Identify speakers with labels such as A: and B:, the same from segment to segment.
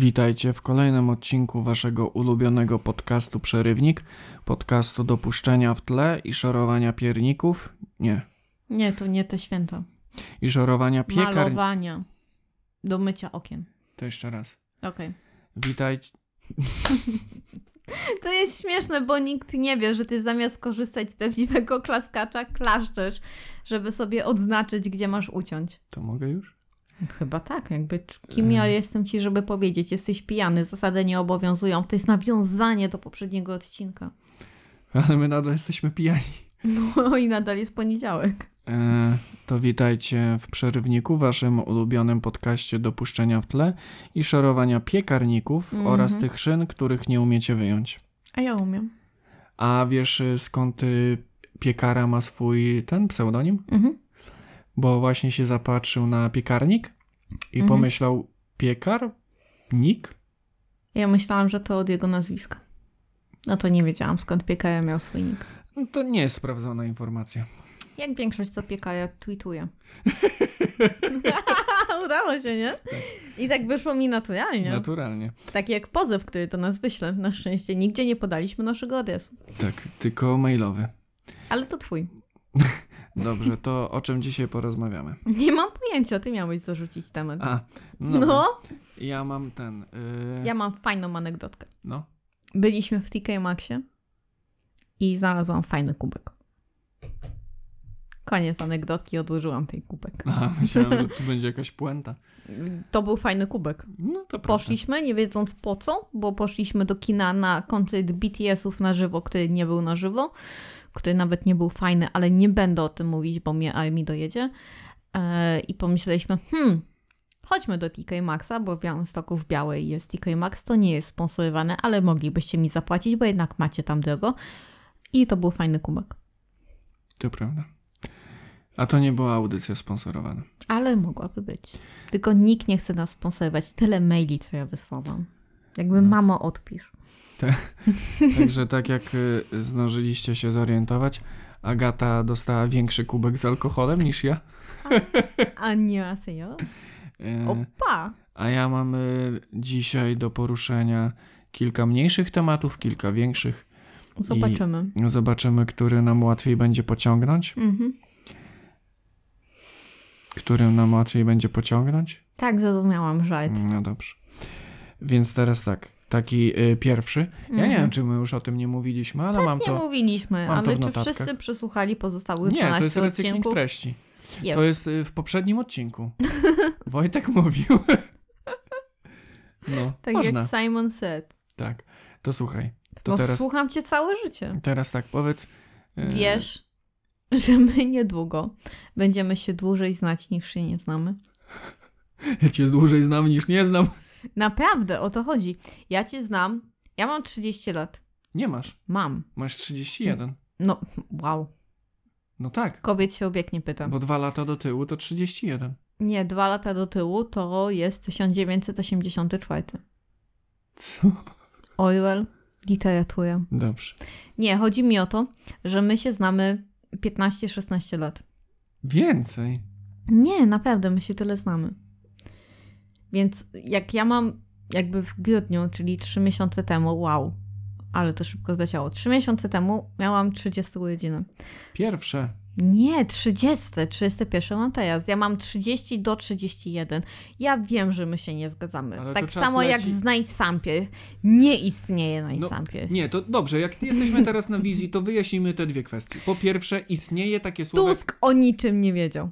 A: Witajcie w kolejnym odcinku waszego ulubionego podcastu Przerywnik, podcastu dopuszczenia w tle i szorowania pierników. Nie.
B: Nie, to nie te święta.
A: I szorowania piekar...
B: Malowania. Do mycia okien.
A: To jeszcze raz.
B: Okej.
A: Witajcie.
B: To jest śmieszne, bo nikt nie wie, że ty zamiast korzystać z prawdziwego klaskacza, klaszczesz, żeby sobie odznaczyć, gdzie masz uciąć.
A: To mogę już?
B: Chyba tak, jakby kim ja
A: Em.
B: jestem ci, żeby powiedzieć, jesteś pijany, zasady nie obowiązują. To jest nawiązanie do poprzedniego odcinka.
A: Ale my nadal jesteśmy pijani.
B: No i nadal jest poniedziałek.
A: E, to witajcie w Przerywniku, waszym ulubionym podcaście dopuszczenia w tle i szorowania piekarników
B: Mhm.
A: oraz tych szyn, których nie umiecie wyjąć.
B: A ja umiem.
A: A wiesz y, skąd y, piekara ma swój ten pseudonim?
B: Mhm.
A: Bo właśnie się zapatrzył na piekarnik i
B: Mhm.
A: pomyślał piekar? Nik?
B: Ja myślałam, że to od jego nazwiska. No to nie wiedziałam, skąd Piekaja miał swój nick.
A: No to nie jest sprawdzona informacja.
B: Jak większość, co Piekaja tweetuje. Udało się, nie? I tak wyszło mi naturalnie.
A: Naturalnie.
B: tak jak pozew, który do nas wyśle. Na szczęście nigdzie nie podaliśmy naszego adresu.
A: Tak, tylko mailowy.
B: Ale to twój.
A: Dobrze, to o czym dzisiaj porozmawiamy?
B: Nie mam pojęcia, ty miałeś zarzucić temat.
A: A, no.
B: no.
A: Ja mam ten. y,
B: ja mam fajną anegdotkę.
A: No.
B: Byliśmy w TK Maxie i znalazłam fajny kubek. Koniec anegdotki, odłożyłam tej kubek.
A: Aha, myślałem, że tu będzie jakaś puenta.
B: To był fajny kubek.
A: No to prawda.
B: Poszliśmy, nie wiedząc po co, bo poszliśmy do kina na koncert BTS-ów na żywo, który nie był na żywo, który nawet nie był fajny, ale nie będę o tym mówić, bo mnie Armi dojedzie. E, I pomyśleliśmy, hmm, chodźmy do TK Maxa, bo w Białymstoku w Białej jest TK Max, to nie jest sponsorowane, ale moglibyście mi zapłacić, bo jednak macie tam drogo. I to był fajny kubek.
A: To prawda. A to nie była audycja sponsorowana.
B: Ale mogłaby być. Tylko nikt nie chce nas sponsorować. Tyle maili, co ja wysłałam. Jakby
A: No.
B: mamo odpisz.
A: Także tak jak y, zdążyliście się zorientować, Agata dostała większy kubek z alkoholem niż ja.
B: A nie, serio?
A: Y,
B: Opa!
A: A ja mam y, dzisiaj do poruszenia kilka mniejszych tematów, kilka większych.
B: Zobaczymy.
A: Zobaczymy, który nam łatwiej będzie pociągnąć.
B: Mhm.
A: Którym nam łatwiej będzie pociągnąć.
B: Tak, zrozumiałam żart.
A: No dobrze. Więc teraz tak, taki y, pierwszy. Ja nie
B: Mhm.
A: wiem, czy my już o tym nie mówiliśmy, ale mam
B: Nie
A: to.
B: mówiliśmy,
A: mam
B: ale czy wszyscy przesłuchali pozostałych
A: Nie,
B: 12
A: to jest recykling treści.
B: Jest.
A: To jest y, w poprzednim odcinku. Wojtek mówił. No,
B: tak
A: można.
B: jak Simon said.
A: Tak. To słuchaj. To
B: No,
A: teraz,
B: Słucham cię całe życie.
A: teraz tak powiedz. y,
B: Wiesz, że my niedługo będziemy się dłużej znać niż się nie znamy.
A: Ja cię dłużej znam niż nie znam.
B: Naprawdę, o to chodzi. Ja cię znam. Ja mam 30 lat.
A: Nie masz.
B: Mam.
A: Masz 31.
B: No, wow.
A: No tak.
B: Kobiet się o wiek nie pytam.
A: Bo dwa lata do tyłu to 31.
B: Nie, dwa lata do tyłu to jest 1984.
A: Co?
B: Orwell, literatura.
A: Dobrze.
B: Nie, chodzi mi o to, że my się znamy 15-16 lat.
A: Więcej.
B: Nie, naprawdę, my się tyle znamy. Więc jak ja mam jakby w grudniu, czyli 3 miesiące temu, wow, ale to szybko zleciało. 3 miesiące temu miałam 30 urodziny.
A: Pierwsze.
B: Nie, 30, 31 mam teraz. Ja mam 30 do 31. Ja wiem, że my się nie zgadzamy.
A: Ale
B: tak samo jak
A: leci.
B: z Najsampie. Nie istnieje
A: No,
B: Najsampie.
A: Nie, to dobrze. Jak jesteśmy teraz na wizji, to wyjaśnijmy te dwie kwestie. Po pierwsze, istnieje takie słowo,
B: Tusk o niczym nie wiedział.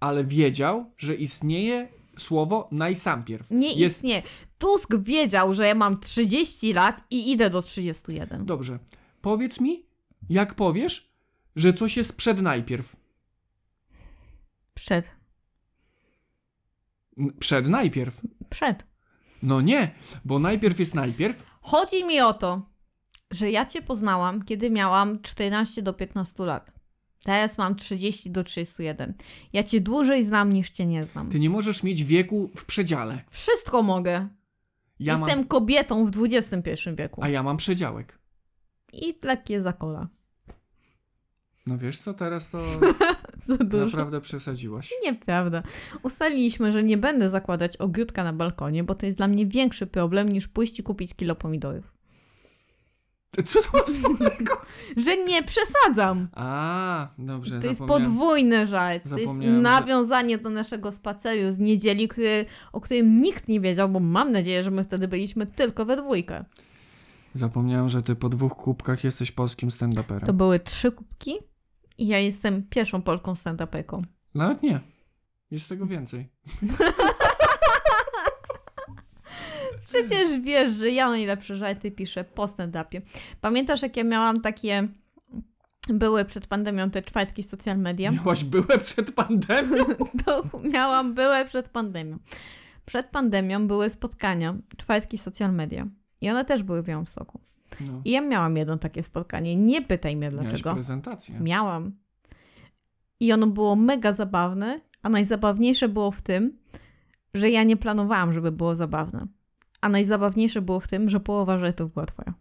A: ale wiedział, że istnieje słowo najsampierw.
B: Nie
A: Jest
B: istnieje. Tusk wiedział, że ja mam 30 lat i idę do 31.
A: Dobrze. Powiedz mi, jak powiesz, że coś jest przed najpierw.
B: Przed.
A: Przed najpierw.
B: Przed.
A: No nie, bo najpierw jest najpierw.
B: Chodzi mi o to, że ja cię poznałam, kiedy miałam 14 do 15 lat. Teraz mam 30 do 31. Ja cię dłużej znam niż cię nie znam.
A: Ty nie możesz mieć wieku w przedziale.
B: Wszystko mogę.
A: Ja
B: Jestem
A: mam,
B: kobietą w XXI wieku.
A: a ja mam przedziałek.
B: I lekkie zakola.
A: No wiesz co, teraz to. Naprawdę przesadziłaś.
B: Nieprawda. Ustaliliśmy, że nie będę zakładać ogródka na balkonie, bo to jest dla mnie większy problem niż pójść i kupić kilo pomidorów.
A: Co to ma wspólnego?
B: Że nie przesadzam.
A: A, dobrze,
B: To jest podwójny żart. To jest
A: Zapomniałem, że-
B: nawiązanie do naszego spaceru z niedzieli, który, o którym nikt nie wiedział, bo mam nadzieję, że my wtedy byliśmy tylko we dwójkę.
A: Zapomniałem, że ty po dwóch kubkach jesteś polskim stand-uperem.
B: To były trzy kubki i ja jestem pierwszą Polką stand-uperką.
A: Nawet nie. Jest tego więcej.
B: Przecież wiesz, że ja najlepsze żarty piszę po stand-upie. Pamiętasz, jak ja miałam takie... Były przed pandemią te czwartki social media?
A: Miałaś byłe przed pandemią?
B: To miałam, były przed pandemią. Przed pandemią były spotkania, czwartki social media. I one też były w Białymstoku.
A: No.
B: I ja miałam jedno takie spotkanie. Nie pytaj mnie
A: Miałaś
B: dlaczego.
A: prezentację.
B: Miałam. I ono było mega zabawne, a najzabawniejsze było w tym, że ja nie planowałam, żeby było zabawne. A najzabawniejsze było w tym, że połowa żartów była twoja.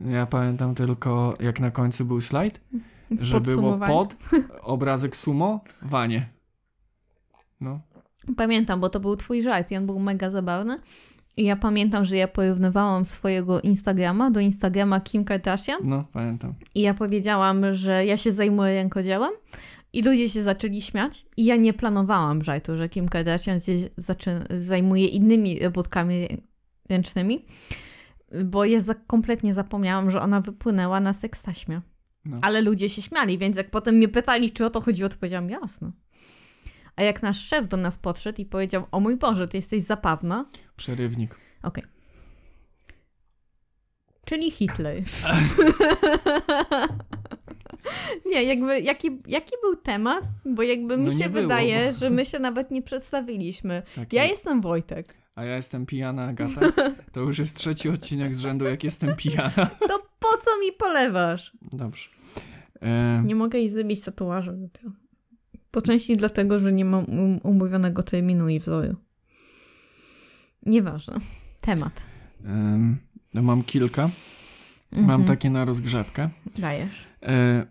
A: Ja pamiętam tylko, jak na końcu był slajd, że było pod, obrazek sumo, wanie. No.
B: Pamiętam, bo to był twój żart i on był mega zabawny. I ja pamiętam, że ja porównywałam swojego Instagrama do Instagrama Kim Kardashian
A: No, pamiętam.
B: i ja powiedziałam, że ja się zajmuję rękodziełem i ludzie się zaczęli śmiać i ja nie planowałam żartu, że Kim Kardashian się zaczy- zajmuje innymi robótkami ręcznymi, bo ja za- kompletnie zapomniałam, że ona wypłynęła na sekstaśmie.
A: No.
B: Ale ludzie się śmiali, więc jak potem mnie pytali, czy o to chodziło, to powiedziałam jasno. A jak nasz szef do nas podszedł i powiedział, o mój Boże, ty jesteś zapawna,
A: Przerywnik.
B: Okej. Czyli Hitler. nie, jakby, jaki, jaki był temat? Bo jakby mi
A: No
B: się
A: było,
B: wydaje, że my się nawet nie przedstawiliśmy.
A: Taki.
B: Ja jestem Wojtek.
A: A ja jestem pijana, Agata. To już jest trzeci odcinek z rzędu, jak jestem pijana.
B: To po co mi polewasz?
A: Dobrze. E,
B: Nie mogę jej zrobić tatuażu. Po części dlatego, że nie mam um- umówionego terminu i wzoru. Nieważne. Temat.
A: em, no mam kilka. Mam
B: Mhm.
A: takie na rozgrzewkę.
B: Dajesz.
A: E,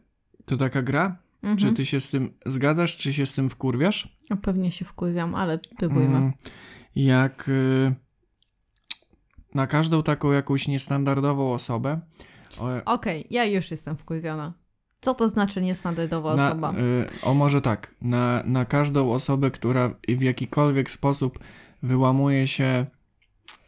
A: to taka gra?
B: Mhm.
A: Czy ty się z tym zgadzasz, czy się z tym wkurwiasz?
B: No pewnie się wkurwiam, ale próbujmy.
A: Mm, Jak y, na każdą taką jakąś niestandardową osobę.
B: Okej, ja już jestem wkurwiona. Co to znaczy niestandardowa
A: na,
B: osoba?
A: y, o może tak, na, na każdą osobę, która w jakikolwiek sposób wyłamuje się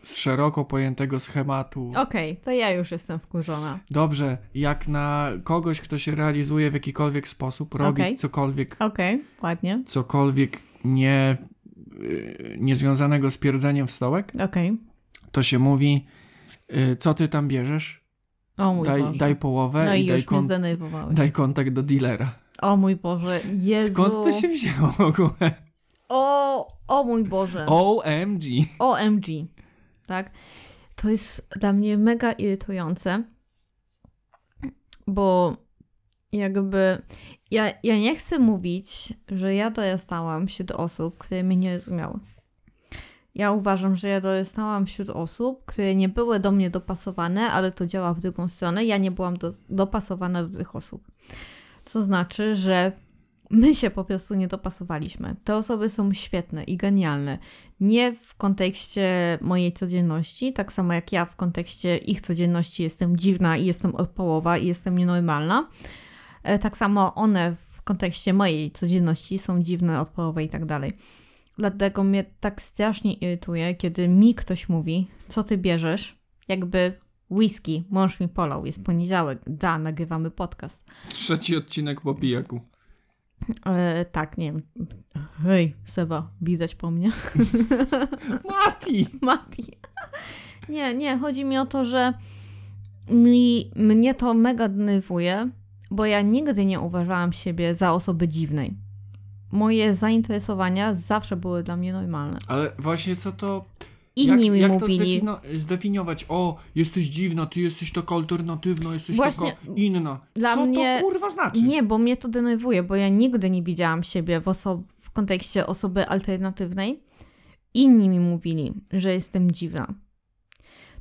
A: z szeroko pojętego schematu.
B: Okej, to ja już jestem wkurzona.
A: Dobrze, jak na kogoś, kto się realizuje w jakikolwiek sposób, robi
B: Okej.
A: cokolwiek,
B: Okej, ładnie.
A: cokolwiek nie, niezwiązanego z pierdzeniem w stołek,
B: Okej.
A: to się mówi, y, co ty tam bierzesz?
B: O mój
A: Daj,
B: Boże.
A: daj połowę
B: no i
A: i daj, kon- daj kontakt do dealera.
B: O mój Boże, Jezu.
A: Skąd to się wzięło w ogóle?
B: O, o mój Boże.
A: OMG.
B: OMG. Tak? To jest dla mnie mega irytujące, bo jakby ja, ja nie chcę mówić, że ja dorastałam wśród osób, które mnie nie rozumiały. Ja uważam, że ja dorastałam wśród osób, które nie były do mnie dopasowane, ale to działa w drugą stronę. Ja nie byłam do, dopasowana do tych osób. Co znaczy, że my się po prostu nie dopasowaliśmy. Te osoby są świetne i genialne nie w kontekście mojej codzienności, tak samo jak ja w kontekście ich codzienności jestem dziwna i jestem odpołowa i jestem nienormalna. E, Tak samo one w kontekście mojej codzienności są dziwne, odpołowe i tak dalej. Dlatego mnie tak strasznie irytuje, kiedy mi ktoś mówi, co ty bierzesz, jakby whisky, mąż mi polał, jest poniedziałek, da, nagrywamy podcast.
A: Trzeci odcinek po pijaku.
B: E, tak, nie wiem. Hej, Seba, widać po mnie.
A: Mati!
B: Mati. Nie, nie, chodzi mi o to, że mi, mnie to mega denerwuje, bo ja nigdy nie uważałam siebie za osoby dziwnej. Moje zainteresowania zawsze były dla mnie normalne.
A: Ale właśnie co to...
B: Inni
A: jak,
B: mi
A: jak
B: mówili.
A: to zdefino- zdefiniować? O, jesteś dziwna, ty jesteś taka alternatywna, jesteś
B: Właśnie,
A: taka inna.
B: dla
A: co
B: mnie-
A: to kurwa znaczy?
B: Nie, bo mnie to denerwuje, bo ja nigdy nie widziałam siebie w, oso- w kontekście osoby alternatywnej. Inni mi mówili, że jestem dziwna.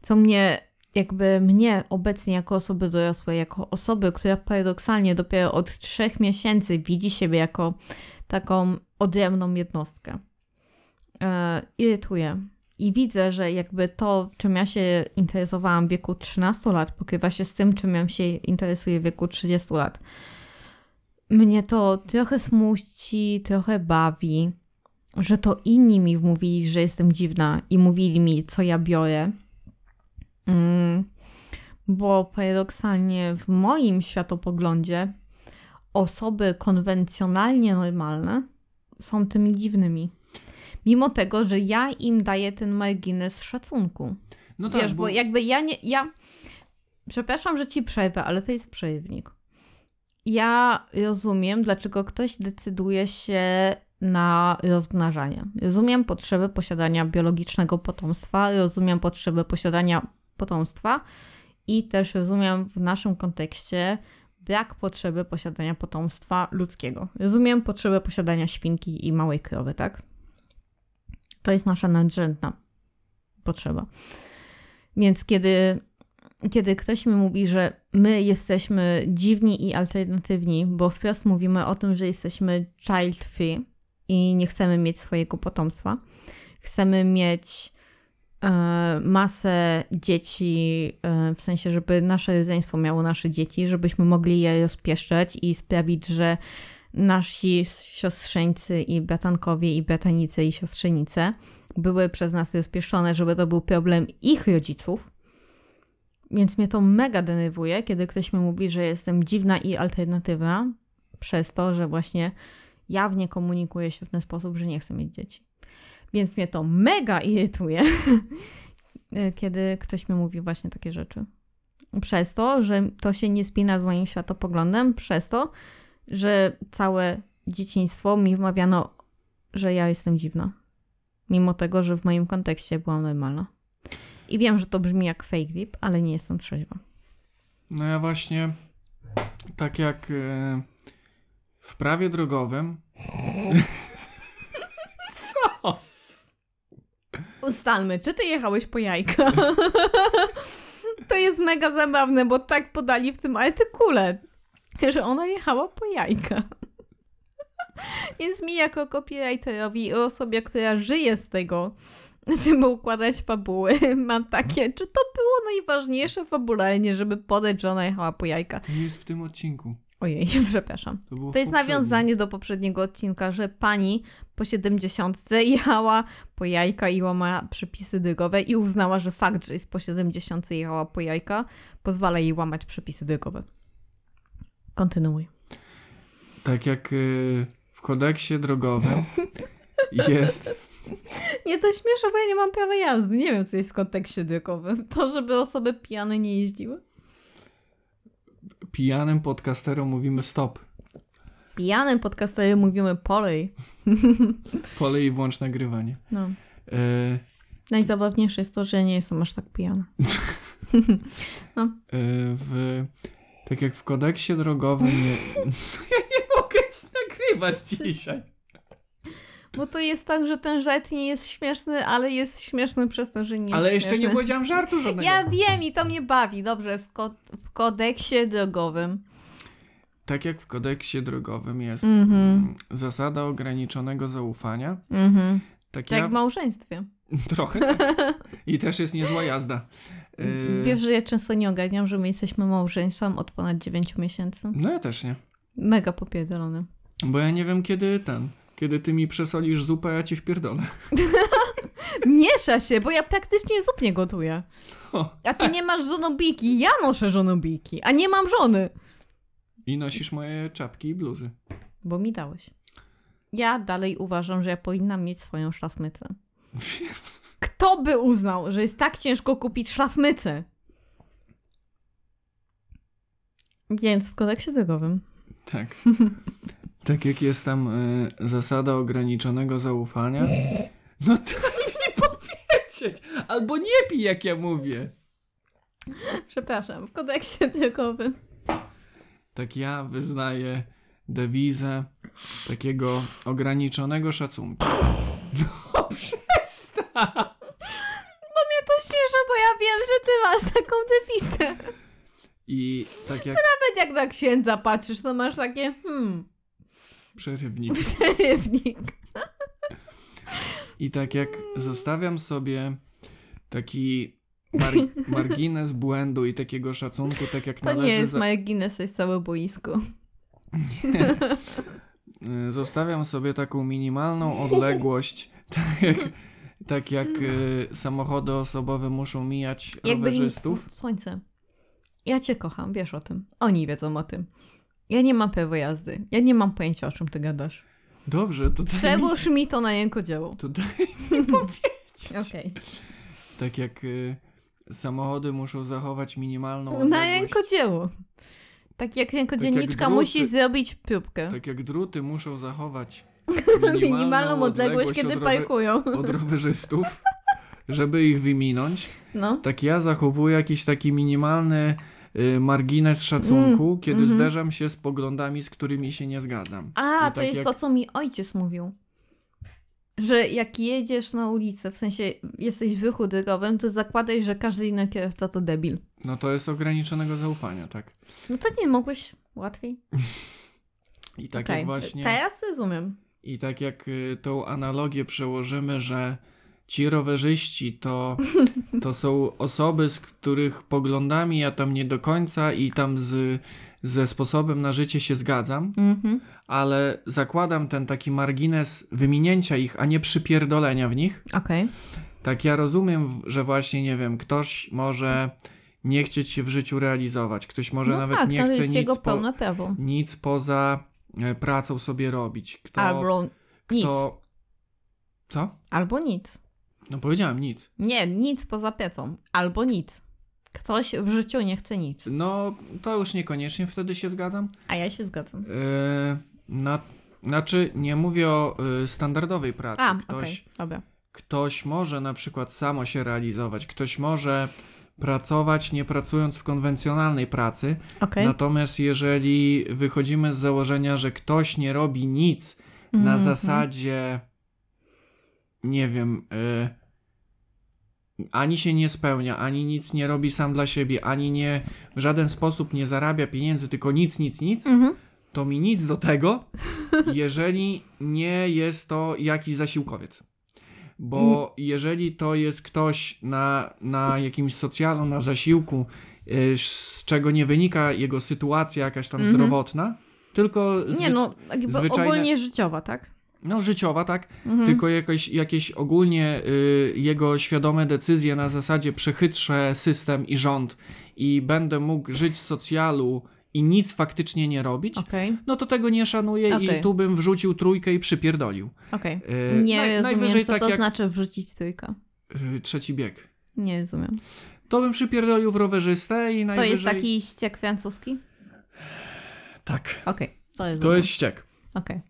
B: Co mnie jakby mnie obecnie jako osoby dorosłe, jako osoby, która paradoksalnie dopiero od trzech miesięcy widzi siebie jako taką odrębną jednostkę, e, irytuje. I widzę, że jakby to, czym ja się interesowałam w wieku 13 lat, pokrywa się z tym, czym ja się interesuję w wieku 30 lat. Mnie to trochę smuci, trochę bawi, że to inni mi mówili, że jestem dziwna i mówili mi, co ja biorę. Mm, bo paradoksalnie w moim światopoglądzie osoby konwencjonalnie normalne są tymi dziwnymi. Mimo tego, że ja im daję ten margines szacunku.
A: No tak,
B: Wiesz, bo jakby ja nie. Ja. Przepraszam, że ci przerwę, ale to jest przerywnik. Ja rozumiem, dlaczego ktoś decyduje się na rozmnażanie. Rozumiem potrzebę posiadania biologicznego potomstwa, rozumiem potrzebę posiadania potomstwa i też rozumiem w naszym kontekście brak potrzeby posiadania potomstwa ludzkiego. Rozumiem potrzebę posiadania świnki i małej krowy, tak? To jest nasza nadrzędna potrzeba. Więc kiedy, kiedy ktoś mi mówi, że my jesteśmy dziwni i alternatywni, bo wprost mówimy o tym, że jesteśmy child free i nie chcemy mieć swojego potomstwa, chcemy mieć masę dzieci, e, w sensie, żeby nasze rodzeństwo miało nasze dzieci, żebyśmy mogli je rozpieszczać i sprawić, że nasi siostrzeńcy i bratankowie i bratanice i siostrzenice były przez nas rozpieszczone, żeby to był problem ich rodziców. Więc mnie to mega denerwuje, kiedy ktoś mi mówi, że jestem dziwna i alternatywna, przez to, że właśnie jawnie komunikuję się w ten sposób, że nie chcę mieć dzieci. Więc mnie to mega irytuje, kiedy ktoś mi mówi właśnie takie rzeczy. Przez to, że to się nie spina z moim światopoglądem, przez to, że całe dzieciństwo mi wmawiano, że ja jestem dziwna. Mimo tego, że w moim kontekście byłam normalna. I wiem, że to brzmi jak fake dip, ale nie jestem trzeźwa.
A: No ja właśnie, tak jak e, w prawie drogowym. Co?
B: Ustalmy, czy ty jechałeś po jajka? to jest mega zabawne, bo tak podali w tym artykule, że ona jechała po jajka. Więc mi jako copywriterowi i osobie, która żyje z tego, żeby układać fabuły, mam takie, czy to było najważniejsze fabularnie, żeby podać, że ona jechała po jajka.
A: To jest w tym odcinku.
B: Ojej, przepraszam.
A: To,
B: To jest nawiązanie do poprzedniego odcinka, że pani po 70 jechała po jajka i łamała przepisy drogowe i uznała, że fakt, że jest po 70 jechała po jajka, pozwala jej łamać przepisy drogowe. Kontynuuj.
A: Tak jak e, w kodeksie drogowym jest.
B: Nie, to śmieszę, bo ja nie mam prawa jazdy. Nie wiem, co jest w kontekście drogowym. To, żeby osoby pijane nie jeździły?
A: Pijanym podcasterom mówimy stop.
B: Pijanym podcasterem mówimy polej.
A: Polej i włącz nagrywanie.
B: No.
A: E,
B: Najzabawniejsze jest to, że nie jestem aż tak pijana.
A: e, w, tak jak w kodeksie drogowym. Nie, ja nie mogę nagrywać dzisiaj.
B: Bo to jest tak, że ten żart nie jest śmieszny, ale jest śmieszny przez to, że nie jest
A: Ale jeszcze
B: śmieszny.
A: nie powiedziałam żartu żadnego.
B: Ja wiem i to mnie bawi. Dobrze, w, ko- w kodeksie drogowym.
A: Tak jak w kodeksie drogowym jest
B: Mhm.
A: mm, zasada ograniczonego zaufania,
B: Mhm.
A: tak
B: Tak
A: ja
B: w małżeństwie.
A: trochę tak. I też jest niezła jazda. Yy,
B: Wiesz, że ja często nie ogarniam, że my jesteśmy małżeństwem od ponad 9 miesięcy.
A: No ja też nie.
B: Mega popierdolony.
A: Bo ja nie wiem kiedy ten, kiedy ty mi przesolisz zupę, ja ci wpierdolę.
B: Miesza się, bo ja praktycznie zup nie gotuję. A ty nie masz żonobijki. Ja noszę żonobijki, a nie mam żony.
A: I nosisz moje czapki i bluzy.
B: Bo mi dałeś. Ja dalej uważam, że ja powinnam mieć swoją szlafmycę. Kto by uznał, że jest tak ciężko kupić szlafmycę? Więc w kodeksie drogowym.
A: Tak. tak jak jest tam y, zasada ograniczonego zaufania. No daj mi powiedzieć! Albo nie pij jak ja mówię.
B: Przepraszam, w kodeksie drogowym.
A: Tak ja wyznaję dewizę takiego ograniczonego szacunku. No przestań!
B: To śmieszę, bo ja wiem, że ty masz taką dewizę.
A: I tak jak
B: Nawet jak na księdza patrzysz, to masz takie, hmm,
A: przerywnik.
B: przerywnik.
A: I tak jak zostawiam sobie taki mar- margines błędu i takiego szacunku, tak jak
B: To
A: należy.
B: nie jest
A: za-
B: Guinness, to jest całe boisko.
A: Zostawiam sobie taką minimalną odległość, tak jak, tak jak y, samochody osobowe muszą mijać
B: Jakby
A: rowerzystów.
B: Słońce. Ja cię kocham, wiesz o tym. Oni wiedzą o tym. Ja nie mam prawa jazdy. Ja nie mam pojęcia, o czym ty gadasz.
A: Dobrze, to daj mi,
B: Przełóż mi to na jękodzieło.
A: to daj,
B: Okej.
A: tak jak y, samochody muszą zachować minimalną
B: Na
A: odległość.
B: jękodzieło. Tak jak rękodzienniczka
A: druty-
B: musi zrobić próbkę.
A: Tak jak druty muszą zachować
B: Minimalną odległość, kiedy
A: od, rowe-
B: parkują.
A: od rowerzystów, żeby ich wyminąć,
B: No.
A: tak ja zachowuję jakiś taki minimalny margines szacunku,
B: Mm,
A: kiedy
B: mhm.
A: zderzam się z poglądami, z którymi się nie zgadzam.
B: A,
A: I
B: to
A: tak
B: jest
A: jak-
B: to, co mi ojciec mówił. Że jak jedziesz na ulicę, w sensie jesteś w ruchu drogowym, to zakładaj, że każdy inny kierowca to debil.
A: No to jest ograniczonego zaufania, tak.
B: No to nie mogłeś łatwiej.
A: I tak
B: Okej,
A: jak właśnie...
B: Teraz rozumiem.
A: I tak jak y, tą analogię przełożymy, że ci rowerzyści to, to są osoby, z których poglądami ja tam nie do końca i tam z, ze sposobem na życie się zgadzam,
B: Mhm.
A: ale zakładam ten taki margines wyminięcia ich, a nie przypierdolenia w nich.
B: Okej.
A: Tak ja rozumiem, że właśnie, nie wiem, ktoś może nie chcieć się w życiu realizować, ktoś może
B: No
A: nawet
B: tak,
A: nie
B: to
A: chce nic, po, nic poza e, pracą sobie robić. Kto,
B: Albo nic.
A: kto... Co?
B: Albo nic.
A: No powiedziałem nic.
B: Nie, nic poza piecą. Albo nic. Ktoś w życiu nie chce nic.
A: No, to już niekoniecznie wtedy się zgadzam.
B: A ja się zgadzam.
A: Yy, na, znaczy, nie mówię o y, standardowej pracy.
B: A,
A: ktoś,
B: dobra.
A: ktoś może na przykład samo się realizować, ktoś może pracować nie pracując w konwencjonalnej pracy.
B: Okej.
A: Natomiast jeżeli wychodzimy z założenia, że ktoś nie robi nic na
B: Mhm.
A: zasadzie, nie wiem, y, ani się nie spełnia, ani nic nie robi sam dla siebie, ani nie w żaden sposób nie zarabia pieniędzy, tylko nic, nic, nic,
B: Mhm.
A: to mi nic do tego, jeżeli nie jest to jakiś zasiłkowiec. Bo jeżeli to jest ktoś na, na jakimś socjalu, na zasiłku, y, z czego nie wynika jego sytuacja jakaś tam
B: Mhm.
A: zdrowotna, tylko
B: Nie
A: zwy-
B: no, jakby
A: zwyczajne-
B: ogólnie życiowa, tak?
A: No, życiowa, tak?
B: Mhm.
A: Tylko jakieś, jakieś ogólnie y, jego świadome decyzje na zasadzie przechytrzę system i rząd i będę mógł żyć w socjalu i nic faktycznie nie robić,
B: Okej,
A: no to tego nie szanuję
B: Okej.
A: i tu bym wrzucił trójkę i przypierdolił.
B: okej.
A: Y,
B: Nie
A: naj-
B: rozumiem,
A: najwyżej
B: co
A: tak
B: to
A: jak
B: znaczy wrzucić trójkę.
A: y, trzeci bieg.
B: Nie rozumiem.
A: To bym przypierdolił w rowerzystę i
B: To
A: najwyżej...
B: jest taki ściek francuski?
A: Tak,
B: Okej, to jest
A: to jest ściek.
B: Okej.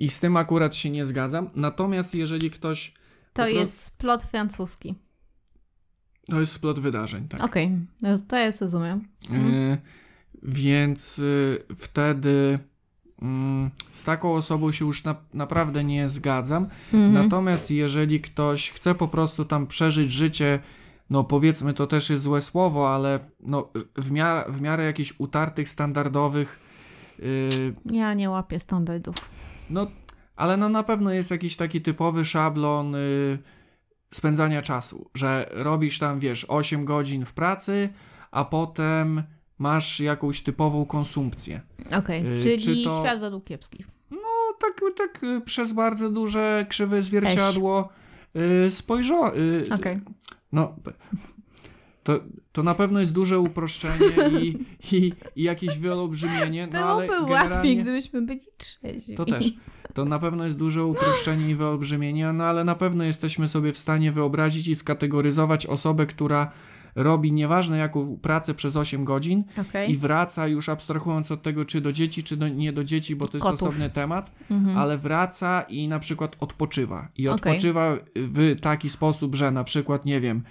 A: I z tym akurat się nie zgadzam. Natomiast jeżeli ktoś...
B: To jest plot francuski.
A: To jest splot wydarzeń, tak.
B: Okej, no to ja rozumiem. Mhm.
A: Więc y, wtedy mm, z taką osobą się już na, naprawdę nie zgadzam.
B: Mhm.
A: Natomiast jeżeli ktoś chce po prostu tam przeżyć życie, no powiedzmy to też jest złe słowo, ale no, w, miarę, w miarę jakichś utartych, standardowych, y,
B: Ja nie łapię standardów.
A: No ale no na pewno jest jakiś taki typowy szablon y, spędzania czasu, że robisz tam, wiesz, 8 godzin w pracy, a potem masz jakąś typową konsumpcję.
B: Okej,
A: Y,
B: czyli
A: czy to-
B: świat według kiepskich.
A: No tak, tak y, przez bardzo duże krzywe zwierciadło y, spojrzała. Y,
B: Okej.
A: No, to, to na pewno jest duże uproszczenie i, i, i jakieś wyolbrzymienie, no ale
B: Byłoby łatwiej, gdybyśmy byli trzeźwi.
A: to też. To na pewno jest duże uproszczenie i wyolbrzymienie, no ale na pewno jesteśmy sobie w stanie wyobrazić i skategoryzować osobę, która robi nieważne jaką pracę przez 8 godzin
B: Okej.
A: i wraca już abstrahując od tego, czy do dzieci, czy do, nie do dzieci, bo to jest
B: Kotów.
A: osobny temat,
B: Mhm.
A: ale wraca i na przykład odpoczywa. I odpoczywa w taki sposób, że na przykład, nie wiem,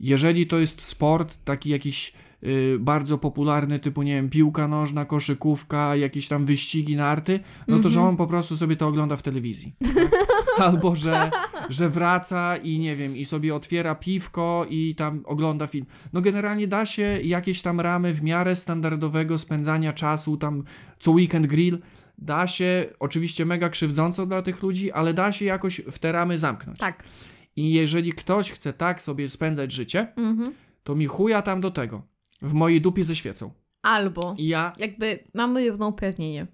A: jeżeli to jest sport taki jakiś y, bardzo popularny, typu, nie wiem, piłka nożna, koszykówka, jakieś tam wyścigi, narty, no to że
B: Mhm.
A: on po prostu sobie to ogląda w telewizji. albo że, że wraca i nie wiem, i sobie otwiera piwko i tam ogląda film. No generalnie da się jakieś tam ramy w miarę standardowego spędzania czasu, tam co weekend grill, da się, oczywiście mega krzywdząco dla tych ludzi, ale da się jakoś w te ramy zamknąć.
B: Tak.
A: I jeżeli ktoś chce tak sobie spędzać życie,
B: Mhm.
A: to mi chuja tam do tego. W mojej dupie ze świecą.
B: Albo
A: I ja,
B: jakby mamy jedno upewnienie.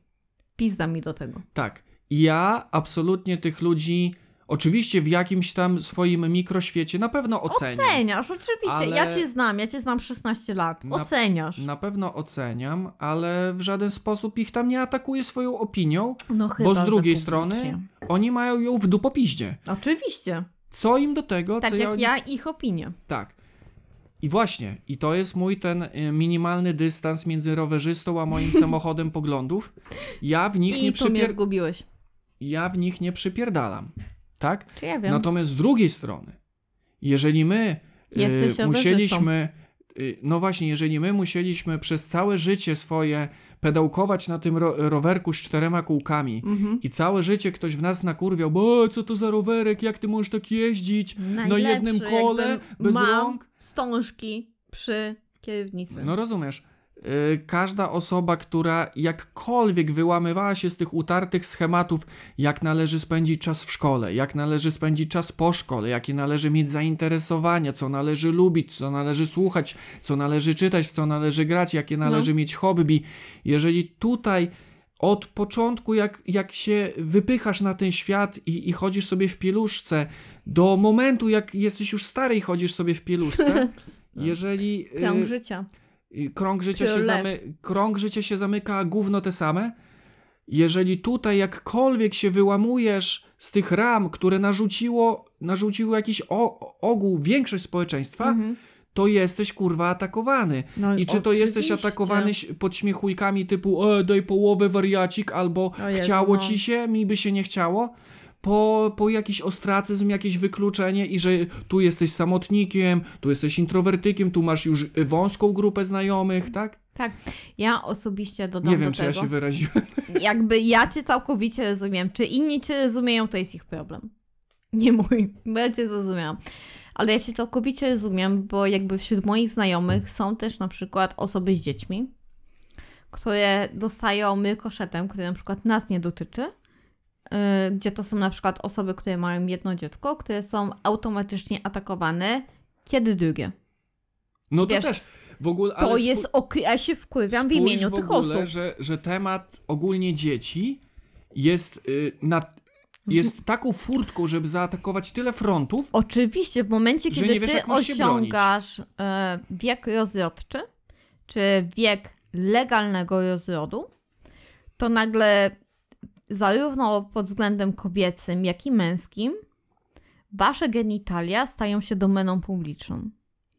B: Pizda mi do tego.
A: tak, ja absolutnie tych ludzi, oczywiście w jakimś tam swoim mikroświecie na pewno oceniam.
B: Oceniasz, oczywiście.
A: Ale-
B: Ja cię znam, ja cię znam 16 lat.
A: Na-
B: Oceniasz.
A: Na pewno oceniam, ale w żaden sposób ich tam nie atakuję swoją opinią.
B: No chyba,
A: z
B: że
A: drugiej strony Oni mają ją w dupopiździe.
B: Oczywiście.
A: Co im do tego,
B: Tak
A: co
B: jak
A: ja...
B: ja ich opinię.
A: Tak. I właśnie, i to jest mój ten y, minimalny dystans między rowerzystą a moim samochodem poglądów. Ja w nich
B: I
A: nie
B: tu mnie
A: przypier...
B: zgubiłeś.
A: ja w nich nie przypierdalam. Tak?
B: Czy ja wiem?
A: Natomiast z drugiej strony, jeżeli my y, musieliśmy, y, no właśnie, jeżeli my musieliśmy przez całe życie swoje pedałkować na tym ro rowerku z czterema kółkami
B: Mhm.
A: i całe życie ktoś w nas nakurwiał, bo co to za rowerek, jak ty możesz tak jeździć na
B: Najlepszy,
A: jednym kole, bez
B: mam
A: rąk?
B: wstążki przy kierownicy.
A: No rozumiesz. Y, Każda osoba, która jakkolwiek wyłamywała się z tych utartych schematów, jak należy spędzić czas w szkole, jak należy spędzić czas po szkole, jakie należy mieć zainteresowania, co należy lubić, co należy słuchać, co należy czytać, w co należy grać, jakie należy mieć hobby. Jeżeli tutaj od początku, jak, jak się wypychasz na ten świat i, i chodzisz sobie w pieluszce, do momentu, jak jesteś już stary i chodzisz sobie w pieluszce, jeżeli... y,
B: Krąg życia.
A: i krąg życia, się zamy, krąg życia się zamyka, a gówno te same. Jeżeli tutaj jakkolwiek się wyłamujesz z tych ram, które narzuciło, narzuciło jakiś o, ogół, większość społeczeństwa,
B: Mhm.
A: to jesteś kurwa atakowany.
B: No
A: I czy to jesteś
B: oczywiście.
A: atakowany ś- pod śmiechujkami typu e, daj połowę wariacik, albo
B: Jezu,
A: chciało
B: no.
A: ci się, mi by się nie chciało, po, po jakiś ostracyzm, jakieś wykluczenie i że tu jesteś samotnikiem, tu jesteś introwertykiem, tu masz już wąską grupę znajomych, tak?
B: Tak. Ja osobiście dodam
A: nie wiem,
B: do
A: czy
B: tego.
A: ja się wyraziłem.
B: Jakby ja cię całkowicie rozumiem. Czy inni cię rozumieją, to jest ich problem. Nie mój, bo ja cię zrozumiałam. Ale ja cię całkowicie rozumiem, bo jakby wśród moich znajomych są też na przykład osoby z dziećmi, które dostają mykoszetem, który na przykład nas nie dotyczy, gdzie to są na przykład osoby, które mają jedno dziecko, które są automatycznie atakowane, kiedy drugie.
A: No to
B: Wiesz,
A: też w ogóle.
B: To jest ok, ja się wkurwiam w imieniu
A: w
B: tych
A: ogóle,
B: osób.
A: Że, że temat ogólnie dzieci jest, y, na, jest taką furtką, żeby zaatakować tyle frontów.
B: Oczywiście, w momencie, kiedy
A: nie wiesz,
B: ty osiągasz e, wiek rozrodczy, czy wiek legalnego rozrodu, to nagle zarówno pod względem kobiecym, jak i męskim, wasze genitalia stają się domeną publiczną.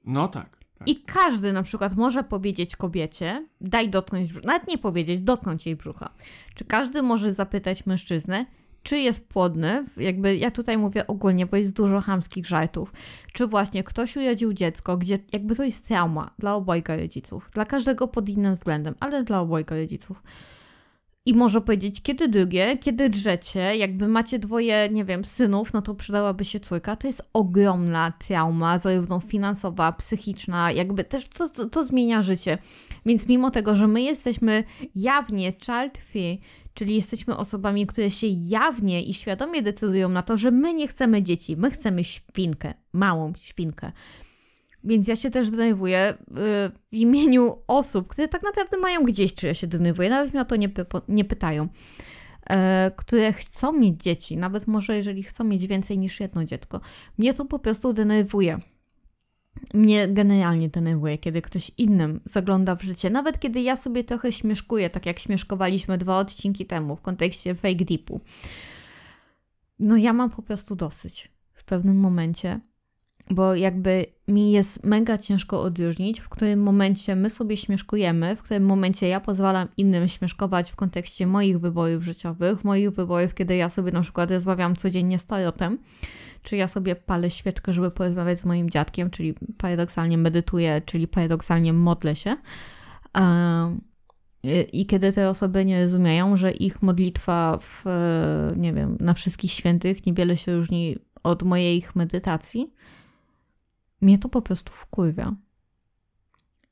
A: No tak. tak.
B: I każdy na przykład może powiedzieć kobiecie, daj dotknąć nawet nie powiedzieć, dotknąć jej brzucha. Czy każdy może zapytać mężczyznę, czy jest płodny? Jakby ja tutaj mówię ogólnie, bo jest dużo chamskich żartów. Czy właśnie ktoś urodził dziecko, gdzie jakby to jest trauma dla obojga rodziców. Dla każdego pod innym względem, ale dla obojga rodziców. I może powiedzieć, kiedy drugie, kiedy drzecie, jakby macie dwoje, nie wiem, synów, no to przydałaby się córka. To jest ogromna trauma, zarówno finansowa, psychiczna, jakby też to, to, to zmienia życie. Więc mimo tego, że my jesteśmy jawnie child free, czyli jesteśmy osobami, które się jawnie i świadomie decydują na to, że my nie chcemy dzieci, my chcemy świnkę, małą świnkę. Więc ja się też denerwuję y, w imieniu osób, które tak naprawdę mają gdzieś, czy ja się denerwuję, nawet mnie o to nie, nie pytają, e, które chcą mieć dzieci, nawet może jeżeli chcą mieć więcej niż jedno dziecko. Mnie to po prostu denerwuje. Mnie generalnie denerwuje, kiedy ktoś innym zagląda w życie, nawet kiedy ja sobie trochę śmieszkuję, tak jak śmieszkowaliśmy dwa odcinki temu w kontekście fake deepu. No ja mam po prostu dosyć w pewnym momencie, bo jakby mi jest mega ciężko odróżnić, w którym momencie my sobie śmieszkujemy, w którym momencie ja pozwalam innym śmieszkować w kontekście moich wyborów życiowych, moich wyborów, kiedy ja sobie na przykład rozmawiam codziennie z tarotem, czy ja sobie palę świeczkę, żeby porozmawiać z moim dziadkiem, czyli paradoksalnie medytuję, czyli paradoksalnie modlę się. I kiedy te osoby nie rozumieją, że ich modlitwa w, nie wiem, na wszystkich świętych niewiele się różni od mojej ich medytacji, mnie to po prostu wkurwia.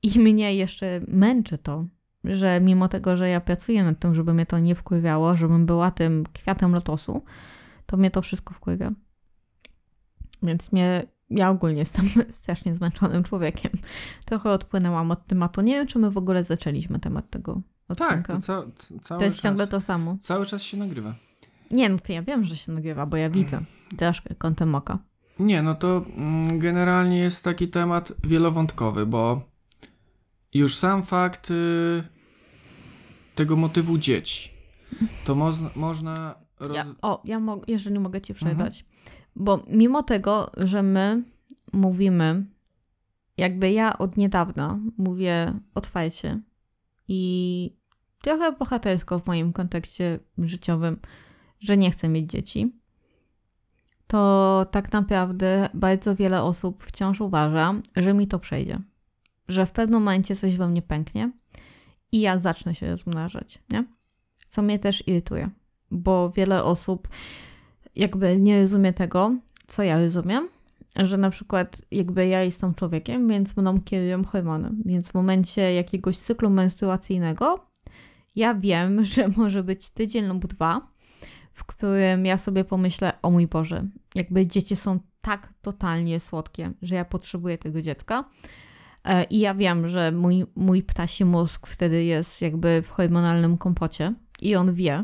B: I mnie jeszcze męczy to, że mimo tego, że ja pracuję nad tym, żeby mnie to nie wkurwiało, żebym była tym kwiatem lotosu, to mnie to wszystko wkurwia. Więc mnie, ja ogólnie jestem strasznie zmęczonym człowiekiem. Trochę odpłynęłam od tematu. Nie wiem, czy my w ogóle zaczęliśmy temat tego odcinka.
A: Tak, to, ca, cały
B: to jest
A: czas,
B: ciągle to samo.
A: Cały czas się nagrywa.
B: Nie, no to ja wiem, że się nagrywa, bo ja widzę. Troszkę kątem oka.
A: Nie, no to mm, generalnie jest taki temat wielowątkowy, bo już sam fakt y, tego motywu dzieci, to moz, można... Roz...
B: Ja, o, ja mo- jeżeli mogę ci przerwać. Bo mimo tego, że my mówimy, jakby ja od niedawna mówię otwarcie i trochę bohatersko w moim kontekście życiowym, że nie chcę mieć dzieci, to tak naprawdę bardzo wiele osób wciąż uważa, że mi to przejdzie. Że w pewnym momencie coś we mnie pęknie i ja zacznę się rozmnażać, nie? Co mnie też irytuje, bo wiele osób jakby nie rozumie tego, co ja rozumiem, że na przykład jakby ja jestem człowiekiem, więc mną kierują hormony, więc w momencie jakiegoś cyklu menstruacyjnego ja wiem, że może być tydzień lub dwa, w którym ja sobie pomyślę, o mój Boże, jakby dzieci są tak totalnie słodkie, że ja potrzebuję tego dziecka. E, I ja wiem, że mój, mój ptasi mózg wtedy jest jakby w hormonalnym kompocie i on wie,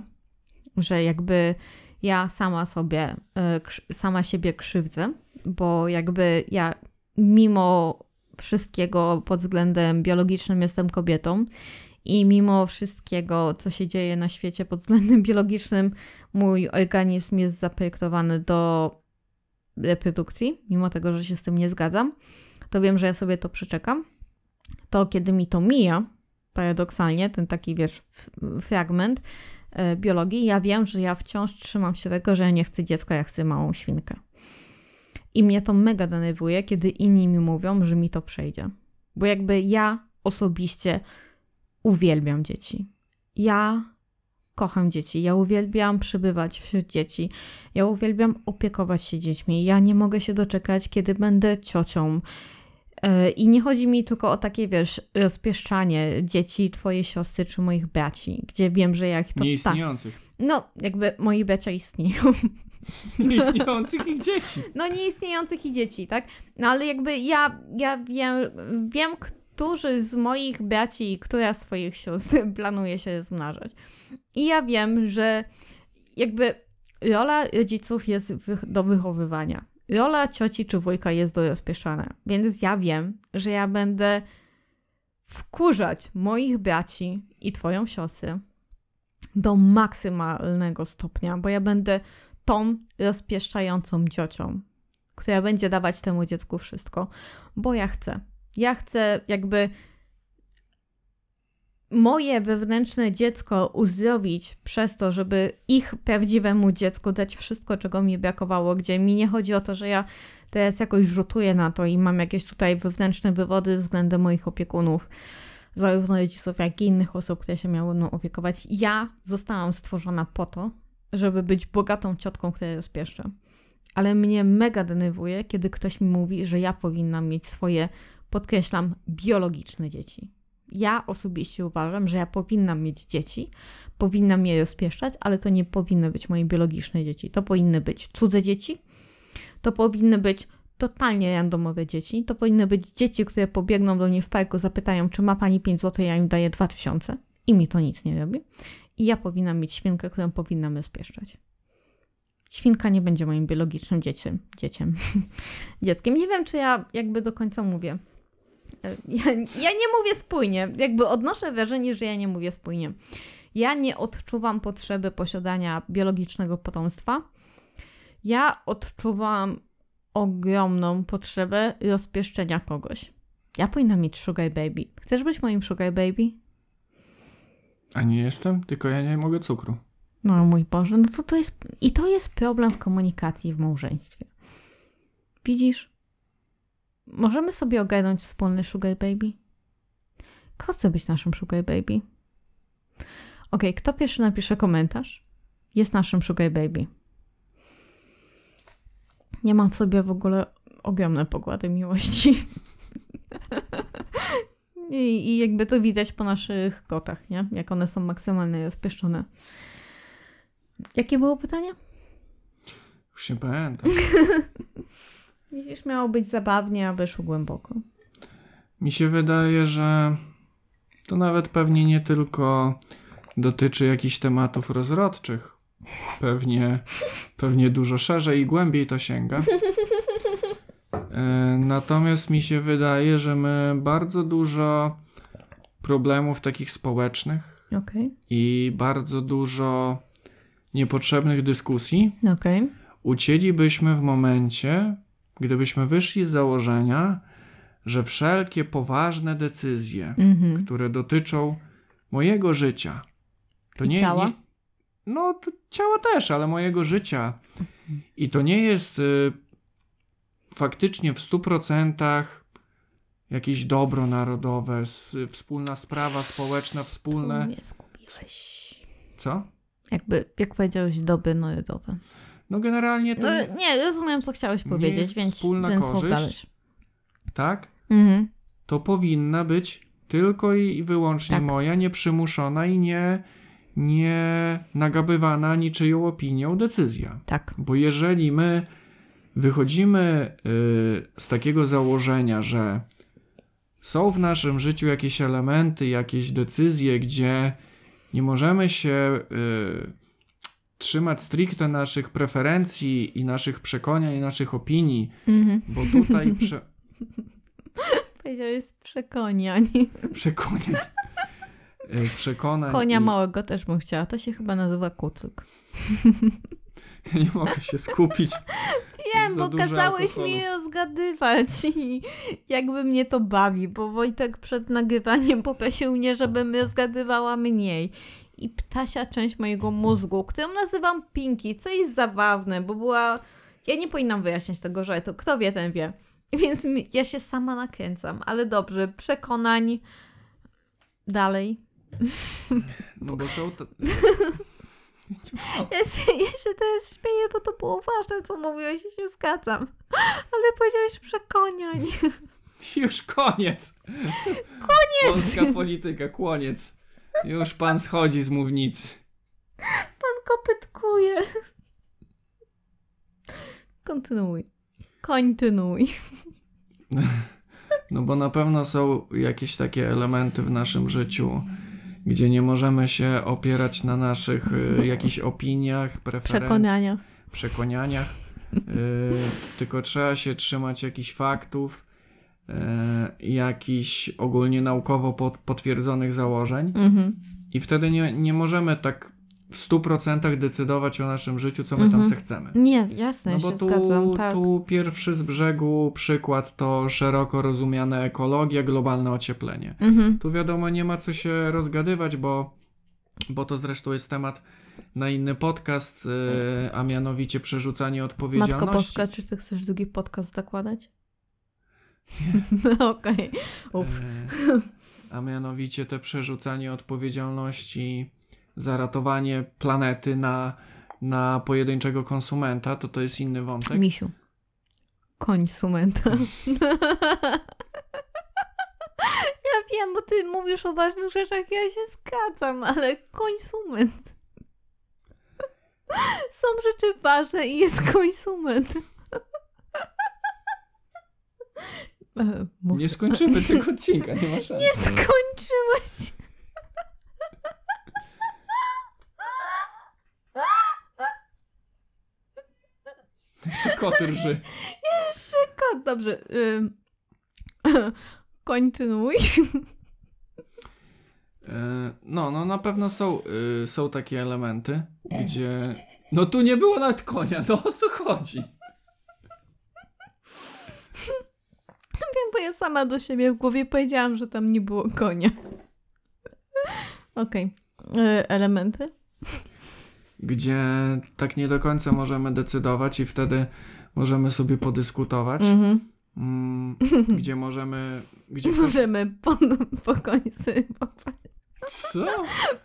B: że jakby ja sama sobie, e, sama siebie krzywdzę, bo jakby ja mimo wszystkiego pod względem biologicznym jestem kobietą i mimo wszystkiego, co się dzieje na świecie pod względem biologicznym, mój organizm jest zaprojektowany do reprodukcji, mimo tego, że się z tym nie zgadzam, to wiem, że ja sobie to przeczekam. To kiedy mi to mija, paradoksalnie, ten taki, wiesz, fragment e, biologii, ja wiem, że ja wciąż trzymam się tego, że ja nie chcę dziecka, ja chcę małą świnkę. I mnie to mega denerwuje, kiedy inni mi mówią, że mi to przejdzie. Bo jakby ja osobiście uwielbiam dzieci. Ja kocham dzieci, ja uwielbiam przybywać wśród dzieci, ja uwielbiam opiekować się dziećmi. Ja nie mogę się doczekać, kiedy będę ciocią. E, I nie chodzi mi tylko o takie, wiesz, rozpieszczanie dzieci, twojej siostry czy moich braci, gdzie wiem, że jak to...
A: Nieistniejących.
B: Tak, no, jakby moi bracia istnieją.
A: Nieistniejących ich dzieci.
B: No, nieistniejących i dzieci, tak? No, ale jakby ja, ja wiem, wiem, którzy z moich braci, która z swoich sióstr planuje się rozmnażać. I ja wiem, że jakby rola rodziców jest do wychowywania. Rola cioci czy wujka jest do rozpieszania. Więc ja wiem, że ja będę wkurzać moich braci i twoją siostrę do maksymalnego stopnia, bo ja będę tą rozpieszczającą ciocią, która będzie dawać temu dziecku wszystko, bo ja chcę. Ja chcę jakby moje wewnętrzne dziecko uzdrowić przez to, żeby ich prawdziwemu dziecku dać wszystko, czego mi brakowało, gdzie mi nie chodzi o to, że ja teraz jakoś rzutuję na to i mam jakieś tutaj wewnętrzne wywody względem moich opiekunów, zarówno rodziców, jak i innych osób, które się miały mną opiekować. Ja zostałam stworzona po to, żeby być bogatą ciotką, która rozpieszcza. Ale mnie mega denerwuje, kiedy ktoś mi mówi, że ja powinnam mieć swoje podkreślam, biologiczne dzieci. Ja osobiście uważam, że ja powinnam mieć dzieci, powinnam je rozpieszczać, ale to nie powinny być moje biologiczne dzieci. To powinny być cudze dzieci, to powinny być totalnie randomowe dzieci, to powinny być dzieci, które pobiegną do mnie w parku, zapytają, czy ma pani 5 zł, ja im daję 2000 i mi to nic nie robi. I ja powinnam mieć świnkę, którą powinnam rozpieszczać. Świnka nie będzie moim biologicznym dzieciem. dzieciem. Dzieckiem. Nie wiem, czy ja jakby do końca mówię. Ja, ja nie mówię spójnie. Jakby odnoszę wrażenie, że ja nie mówię spójnie. Ja nie odczuwam potrzeby posiadania biologicznego potomstwa. Ja odczuwam ogromną potrzebę rozpieszczenia kogoś. Ja powinnam mieć sugar baby. Chcesz być moim sugar baby?
A: A nie jestem, tylko ja nie mogę cukru.
B: No mój Boże, no to to jest... I to jest problem w komunikacji w małżeństwie. Widzisz? Możemy sobie ogarnąć wspólny sugar baby? Kto chce być naszym sugar baby? Okej, kto pierwszy napisze komentarz, jest naszym Sugar Baby. Nie mam w sobie w ogóle ogromne pokłady miłości. I, I jakby to widać po naszych kotach, nie? Jak one są maksymalnie rozpieszczone. Jakie było pytanie?
A: Już nie pamiętam.
B: Widzisz, miało być zabawnie, a wyszło głęboko.
A: Mi się wydaje, że to nawet pewnie nie tylko dotyczy jakichś tematów rozrodczych. Pewnie, pewnie dużo szerzej i głębiej to sięga. E, Natomiast mi się wydaje, że my bardzo dużo problemów takich społecznych
B: Okej,
A: i bardzo dużo niepotrzebnych dyskusji
B: okej.
A: ucięlibyśmy w momencie, gdybyśmy wyszli z założenia, że wszelkie poważne decyzje,
B: Mhm.
A: które dotyczą mojego życia, to
B: I
A: nie
B: ciała?
A: Nie, no, to ciała też, ale mojego życia. I to nie jest y, faktycznie w 100% jakieś dobro narodowe, s, wspólna sprawa społeczna, wspólne.
B: Tu mnie zgubiłeś.
A: Co?
B: Jakby, jak powiedziałeś, doby narodowe.
A: No, generalnie to.
B: No, nie, rozumiem, co chciałeś powiedzieć, więc,
A: wspólna
B: więc
A: korzyść. Tak?
B: Mhm.
A: to powinna być tylko i wyłącznie
B: Tak.
A: moja, nieprzymuszona i nie, nie nagabywana niczyją opinią decyzja.
B: Tak.
A: Bo jeżeli my wychodzimy y, z takiego założenia, że są w naszym życiu jakieś elementy, jakieś decyzje, gdzie nie możemy się y, trzymać stricte naszych preferencji i naszych przekonań i naszych opinii,
B: Mhm.
A: bo tutaj prze,
B: Powiedziałeś przekonań.
A: przekonań. y, przekonań
B: Konia
A: i-
B: małego też bym chciała. To się chyba nazywa kucyk.
A: Ja nie mogę się skupić.
B: Wiem, bo kazałeś
A: alkoholu.
B: mi rozgadywać i jakby mnie to bawi, bo Wojtek przed nagrywaniem poprosił mnie, żebym rozgadywała mniej. I ptasia część mojego mózgu, którą nazywam Pinki, co jest zabawne, bo była... Ja nie powinnam wyjaśniać tego żartu, kto wie, ten wie. Więc ja się sama nakręcam, ale dobrze, przekonań dalej.
A: No bo są to...
B: Ja się, ja się teraz śmieję, bo to było ważne, co mówiłeś i się zgadzam. Ale powiedziałeś przekonań.
A: Już koniec. Koniec. Polska polityka, koniec. Już pan schodzi z mównicy.
B: Pan kopytkuje. Kontynuuj. Kontynuuj.
A: No bo na pewno są jakieś takie elementy w naszym życiu, gdzie nie możemy się opierać na naszych y, jakichś opiniach, preferencjach,
B: Przekonania.
A: przekonaniach, y, tylko trzeba się trzymać jakichś faktów, jakichś ogólnie naukowo pot, potwierdzonych założeń.
B: Mhm.
A: I wtedy nie, nie możemy tak w 100% decydować o naszym życiu, co my
B: Mhm.
A: tam se chcemy.
B: Nie, jasne,
A: No bo
B: się
A: tu,
B: zgadzam. Tak.
A: tu pierwszy z brzegu przykład to szeroko rozumiana ekologia, globalne ocieplenie.
B: Mhm.
A: Tu wiadomo, nie ma co się rozgadywać, bo, bo to zresztą jest temat na inny podcast, yy, a mianowicie przerzucanie odpowiedzialności.
B: Matko Boska, czy ty chcesz drugi podcast zakładać? Okej.
A: Yy, a mianowicie te przerzucanie odpowiedzialności za ratowanie planety na, na pojedynczego konsumenta, to to jest inny wątek.
B: Misiu. Konsumenta. ja wiem, bo ty mówisz o ważnych rzeczach, ja się zgadzam, ale konsument. Są rzeczy ważne i jest konsument. E.
A: Nie skończymy tego odcinka, nie ma szans.
B: Nie skończyłeś.
A: Jeszcze kot rży.
B: Ko- Dobrze. ym, Kontynuuj.
A: E, No, no na pewno są, y, są takie elementy, gdzie... No tu nie było nawet konia, no o co chodzi?
B: Wiem, bo ja sama do siebie w głowie powiedziałam, że tam nie było konia. Okej. E, Elementy?
A: Gdzie tak nie do końca możemy decydować i wtedy możemy sobie podyskutować.
B: Mhm.
A: Mm, gdzie możemy... Gdzie
B: Możemy po, po końcu.
A: Co?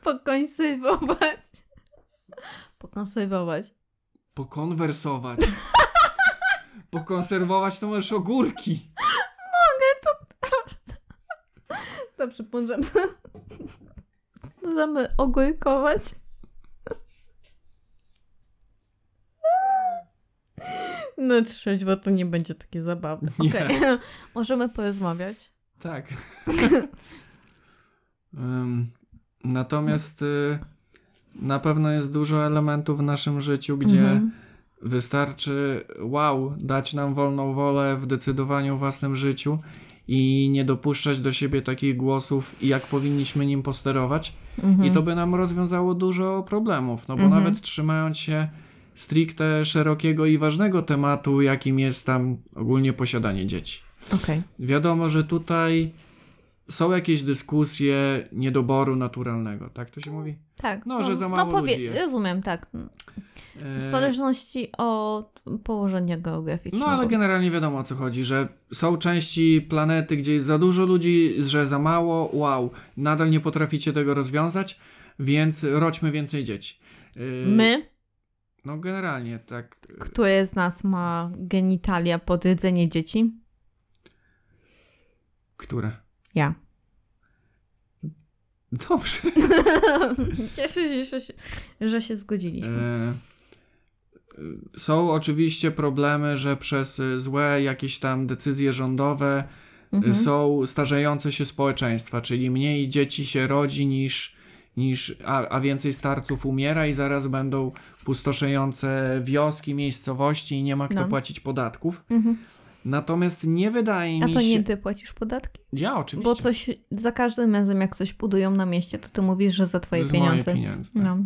B: Pokonserwować. Pokonserwować.
A: Pokonwersować. Pokonserwować to możesz ogórki.
B: Dobrze, możemy. Możemy ogórkować. No trzeźwo to nie będzie takie zabawne. Okej. Możemy porozmawiać.
A: Tak. Ym, Natomiast y, na pewno jest dużo elementów w naszym życiu, gdzie
B: Mhm.
A: wystarczy wow, dać nam wolną wolę w decydowaniu o własnym życiu i nie dopuszczać do siebie takich głosów, jak powinniśmy nim posterować.
B: Mhm.
A: I to by nam rozwiązało dużo problemów, no bo
B: Mhm.
A: nawet trzymając się stricte szerokiego i ważnego tematu, jakim jest tam ogólnie posiadanie dzieci.
B: Okej.
A: Wiadomo, że tutaj są jakieś dyskusje niedoboru naturalnego, tak to się mówi?
B: Tak.
A: No, że za mało ludzi jest.
B: Rozumiem, tak. W
A: E,
B: zależności od położenia geograficznego.
A: No ale generalnie wiadomo o co chodzi, że są części planety, gdzie jest za dużo ludzi, że za mało, wow, nadal nie potraficie tego rozwiązać, więc rodźmy więcej dzieci. E,
B: My,
A: No generalnie tak.
B: które z nas ma genitalia pod jedzenie dzieci?
A: Które?
B: Ja.
A: Dobrze.
B: Cieszę się, że się, że się zgodziliśmy.
A: E, e, Są oczywiście problemy, że przez e, złe jakieś tam decyzje rządowe
B: Mhm.
A: są starzejące się społeczeństwa, czyli mniej dzieci się rodzi niż, niż a, a więcej starców umiera i zaraz będą pustoszejące wioski, miejscowości i nie ma kto
B: No.
A: płacić podatków.
B: Mhm.
A: Natomiast nie wydaje
B: A
A: mi
B: to
A: się...
B: nie ty płacisz podatki?
A: Ja oczywiście.
B: Bo coś za każdym razem, jak coś budują na mieście, to ty mówisz, że za twoje
A: Z
B: pieniądze.
A: Moje pieniądze. tak.
B: No.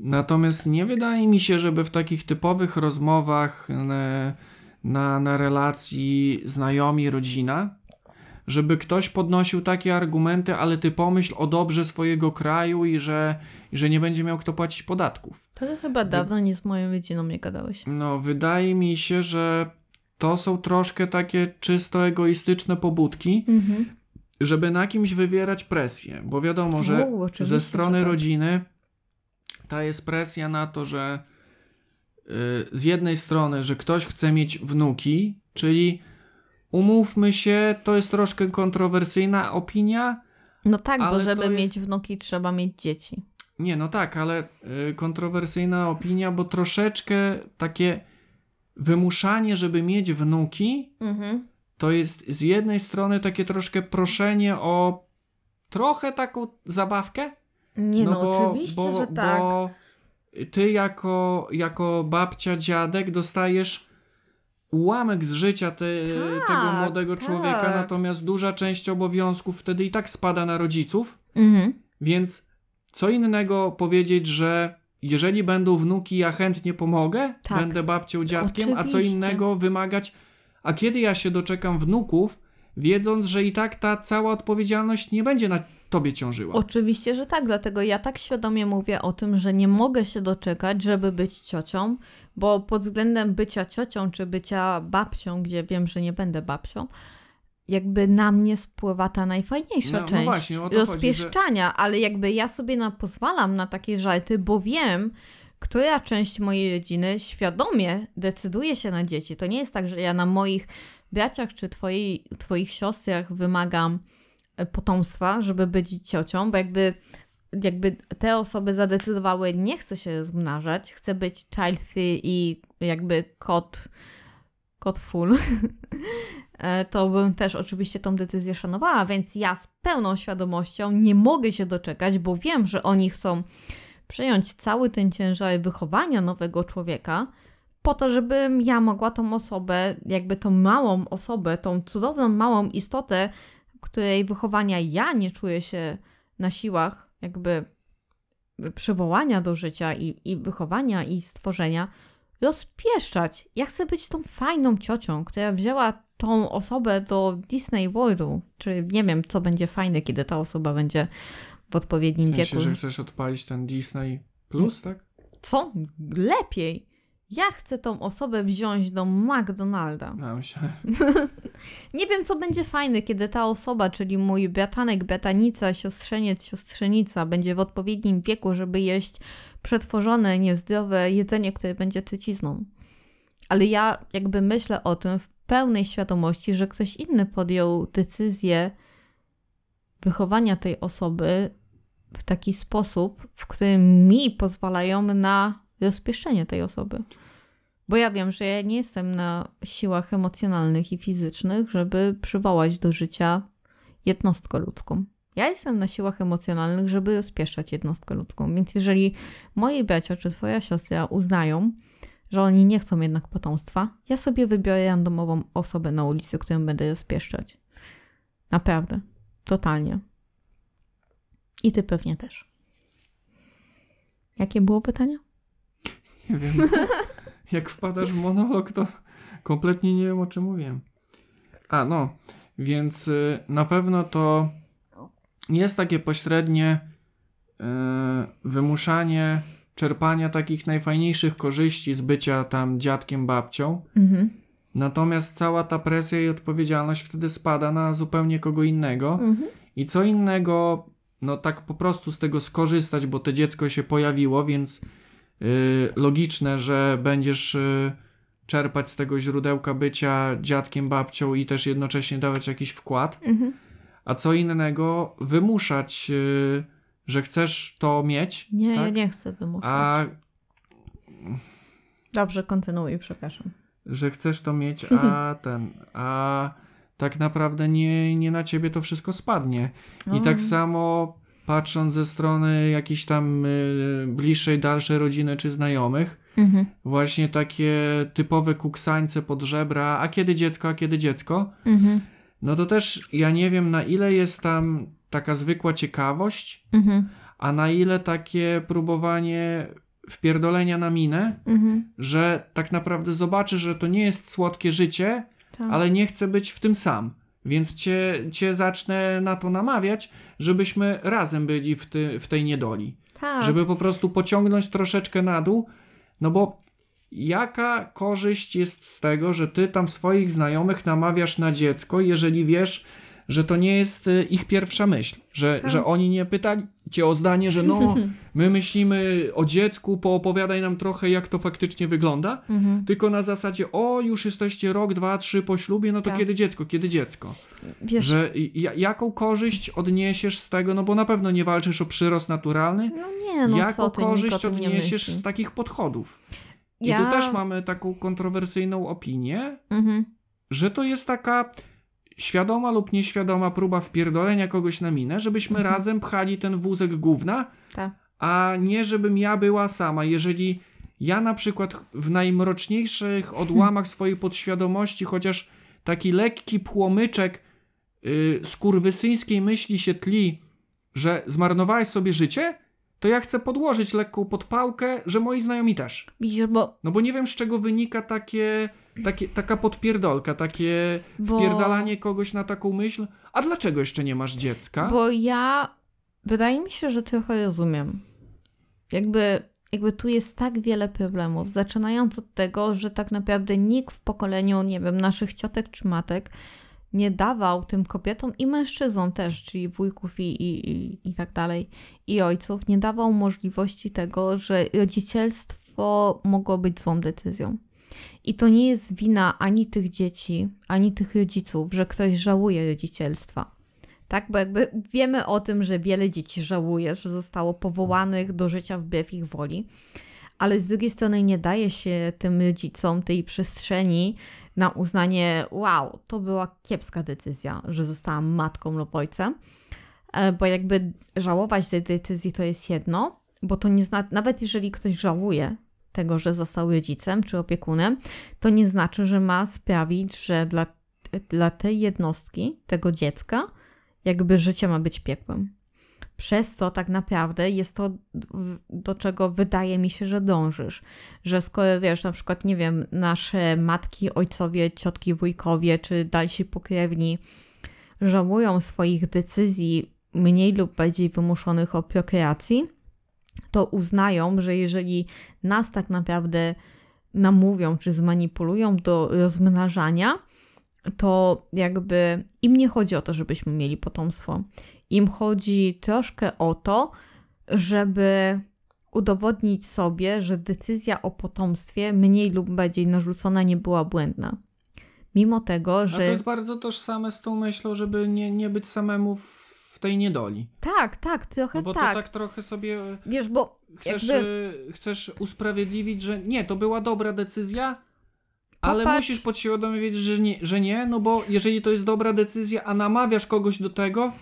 A: Natomiast nie wydaje mi się, żeby w takich typowych rozmowach e, na, na relacji znajomi, rodzina, żeby ktoś podnosił takie argumenty, ale ty pomyśl o dobrze swojego kraju i że, i że nie będzie miał kto płacić podatków.
B: To chyba dawno nie z moją rodziną nie gadałeś.
A: No, wydaje mi się, że to są troszkę takie czysto egoistyczne pobudki,
B: Mhm.
A: żeby na kimś wywierać presję, bo wiadomo, że
B: U,
A: ze strony
B: że tak.
A: rodziny ta jest presja na to, że y, z jednej strony, że ktoś chce mieć wnuki, czyli umówmy się, to jest troszkę kontrowersyjna opinia.
B: No tak, bo żeby
A: jest-
B: mieć wnuki, trzeba mieć dzieci.
A: Nie, no tak, ale y, kontrowersyjna opinia, bo troszeczkę takie wymuszanie, żeby mieć wnuki,
B: Mhm.
A: to jest z jednej strony takie troszkę proszenie o trochę taką zabawkę,
B: Nie no, oczywiście, że tak.
A: Bo ty jako, jako babcia, dziadek dostajesz ułamek z życia te,
B: Tak,
A: tego młodego
B: tak.
A: człowieka, natomiast duża część obowiązków wtedy i tak spada na rodziców,
B: Mhm.
A: więc co innego powiedzieć, że jeżeli będą wnuki, ja chętnie pomogę,
B: Tak.
A: będę babcią, dziadkiem, a co
B: Oczywiście.
A: innego wymagać, a kiedy ja się doczekam wnuków, wiedząc, że i tak ta cała odpowiedzialność nie będzie na tobie ciążyła.
B: Oczywiście, że tak, dlatego ja tak świadomie mówię o tym, że nie mogę się doczekać, żeby być ciocią, bo pod względem bycia ciocią czy bycia babcią, gdzie wiem, że nie będę babcią, jakby na mnie spływa ta najfajniejsza
A: No- no
B: część
A: właśnie, o to chodzi,
B: rozpieszczania, ale jakby ja sobie na, pozwalam na takie żarty, bo wiem, która część mojej rodziny świadomie decyduje się na dzieci. To nie jest tak, że ja na moich braciach czy twojej, twoich siostrach wymagam e, potomstwa, żeby być ciocią, bo jakby, jakby te osoby zadecydowały, nie chcę się rozmnażać, chcę być child free i jakby kot, kot full, to bym też oczywiście tą decyzję szanowała, więc ja z pełną świadomością nie mogę się doczekać, bo wiem, że oni chcą przejąć cały ten ciężar wychowania nowego człowieka, po to, żebym ja mogła tą osobę, jakby tą małą osobę, tą cudowną małą istotę, której wychowania ja nie czuję się na siłach, jakby przywołania do życia i, i wychowania i stworzenia, rozpieszczać. Ja chcę być tą fajną ciocią, która wzięła tą osobę do Disney Worldu, czy nie wiem, co będzie fajne, kiedy ta osoba będzie w odpowiednim
A: W sensie,
B: wieku.
A: że chcesz odpalić ten Disney Plus, tak?
B: Co? Lepiej. Ja chcę tą osobę wziąć do McDonalda.
A: Myślałem,
B: Nie wiem, co będzie fajne, kiedy ta osoba, czyli mój bratanek, bratanica, siostrzeniec, siostrzenica, będzie w odpowiednim wieku, żeby jeść przetworzone, niezdrowe jedzenie, które będzie trucizną. Ale ja jakby myślę o tym w pełnej świadomości, że ktoś inny podjął decyzję wychowania tej osoby w taki sposób, w którym mi pozwalają na rozpieszczenie tej osoby. Bo ja wiem, że ja nie jestem na siłach emocjonalnych i fizycznych, żeby przywołać do życia jednostkę ludzką. Ja jestem na siłach emocjonalnych, żeby rozpieszczać jednostkę ludzką. Więc jeżeli moi bracia czy twoja siostra uznają, że oni nie chcą jednak potomstwa, ja sobie wybiorę randomową osobę na ulicy, którą będę rozpieszczać. Naprawdę. Totalnie. I ty pewnie też. Jakie było pytanie?
A: nie wiem. Jak wpadasz w monolog, to kompletnie nie wiem, o czym mówiłem. A, no. Więc y, na pewno to jest takie pośrednie y, wymuszanie czerpania takich najfajniejszych korzyści z bycia tam dziadkiem, babcią.
B: Mhm.
A: Natomiast cała ta presja i odpowiedzialność wtedy spada na zupełnie kogo innego.
B: Mhm.
A: I co innego, no tak po prostu z tego skorzystać, bo to dziecko się pojawiło, więc y, logiczne, że będziesz y, czerpać z tego źródełka bycia dziadkiem, babcią i też jednocześnie dawać jakiś wkład.
B: Mhm.
A: A co innego, wymuszać, y, że chcesz to mieć.
B: Nie, ja
A: tak?
B: nie chcę wymuszać.
A: A
B: Dobrze, kontynuuj, przepraszam.
A: że chcesz to mieć, a ten, a tak naprawdę nie, nie na ciebie to wszystko spadnie. I
B: O.
A: tak samo patrząc ze strony jakiejś tam y, bliższej, dalszej rodziny czy znajomych,
B: Mhm.
A: właśnie takie typowe kuksańce pod żebra, a kiedy dziecko, a kiedy dziecko,
B: Mhm.
A: no to też ja nie wiem na ile jest tam taka zwykła ciekawość,
B: Mhm.
A: a na ile takie próbowanie wpierdolenia na minę,
B: Mhm.
A: że tak naprawdę zobaczy, że to nie jest słodkie życie,
B: Tak.
A: ale nie chcę być w tym sam. Więc cię, cię zacznę na to namawiać, żebyśmy razem byli w, ty, w tej niedoli.
B: tak.
A: Żeby po prostu pociągnąć troszeczkę na dół. No bo jaka korzyść jest z tego, że ty tam swoich znajomych namawiasz na dziecko, jeżeli wiesz, że to nie jest y, ich pierwsza myśl, że,
B: Tak.
A: że oni nie pytali cię o zdanie, że no, my myślimy o dziecku, poopowiadaj nam trochę, jak to faktycznie wygląda,
B: Mhm.
A: tylko na zasadzie, o, już jesteście rok, dwa, trzy po ślubie, no to
B: Tak.
A: kiedy dziecko, kiedy dziecko?
B: Wiesz,
A: Że ja, jaką korzyść odniesiesz z tego, no bo na pewno nie walczysz o przyrost naturalny,
B: no nie, no
A: jaką
B: ty,
A: korzyść odniesiesz z takich podchodów? I
B: Ja-
A: tu też mamy taką kontrowersyjną opinię,
B: Mhm.
A: że to jest taka świadoma lub nieświadoma próba wpierdolenia kogoś na minę, żebyśmy
B: Mhm.
A: razem pchali ten wózek gówna,
B: Tak.
A: a nie żebym ja była sama. Jeżeli ja na przykład w najmroczniejszych odłamach swojej podświadomości, chociaż taki lekki płomyczek yy, skurwysyńskiej myśli się tli, że zmarnowałeś sobie życie, to ja chcę podłożyć lekką podpałkę, że moi znajomi też.
B: Widzisz, bo,
A: No bo nie wiem, z czego wynika takie, takie, taka podpierdolka, takie
B: bo,
A: wpierdalanie kogoś na taką myśl. A dlaczego jeszcze nie masz dziecka?
B: bo ja, wydaje mi się, że trochę rozumiem. Jakby, jakby tu jest tak wiele problemów, zaczynając od tego, że tak naprawdę nikt w pokoleniu, nie wiem, naszych ciotek czy matek nie dawał tym kobietom i mężczyznom też, czyli wujków i, i, i, i tak dalej, i ojców, nie dawał możliwości tego, że rodzicielstwo mogło być złą decyzją. I to nie jest wina ani tych dzieci, ani tych rodziców, że ktoś żałuje rodzicielstwa. Tak, bo jakby wiemy o tym, że wiele dzieci żałuje, że zostało powołanych do życia wbrew ich woli, ale z drugiej strony nie daje się tym rodzicom tej przestrzeni na uznanie, wow, to była kiepska decyzja, że zostałam matką lub ojcem, E, bo jakby żałować tej decyzji to jest jedno, bo to nie zna, nawet jeżeli ktoś żałuje tego, że został rodzicem czy opiekunem, to nie znaczy, że ma sprawić, że dla, dla tej jednostki, tego dziecka, jakby życie ma być piekłem. Przez co tak naprawdę jest to, do czego wydaje mi się, że dążysz. Że skoro wiesz, na przykład, nie wiem, nasze matki, ojcowie, ciotki, wujkowie czy dalsi pokrewni żałują swoich decyzji mniej lub bardziej wymuszonych o prokreacji, to uznają, że jeżeli nas tak naprawdę namówią czy zmanipulują do rozmnażania, to jakby im nie chodzi o to, żebyśmy mieli potomstwo. Im chodzi troszkę o to, żeby udowodnić sobie, że decyzja o potomstwie mniej lub bardziej narzucona nie była błędna. Mimo tego,
A: A
B: że.
A: to jest bardzo tożsame z tą myślą, żeby nie, nie być samemu w tej niedoli.
B: Tak, tak, trochę
A: No bo
B: tak.
A: to tak trochę sobie
B: Wiesz, bo
A: chcesz,
B: jakby-
A: y, chcesz usprawiedliwić, że nie, to była dobra decyzja, ale
B: Popatrz-
A: musisz podświadomie wiedzieć, że nie, że nie, no bo jeżeli to jest dobra decyzja, a namawiasz kogoś do tego,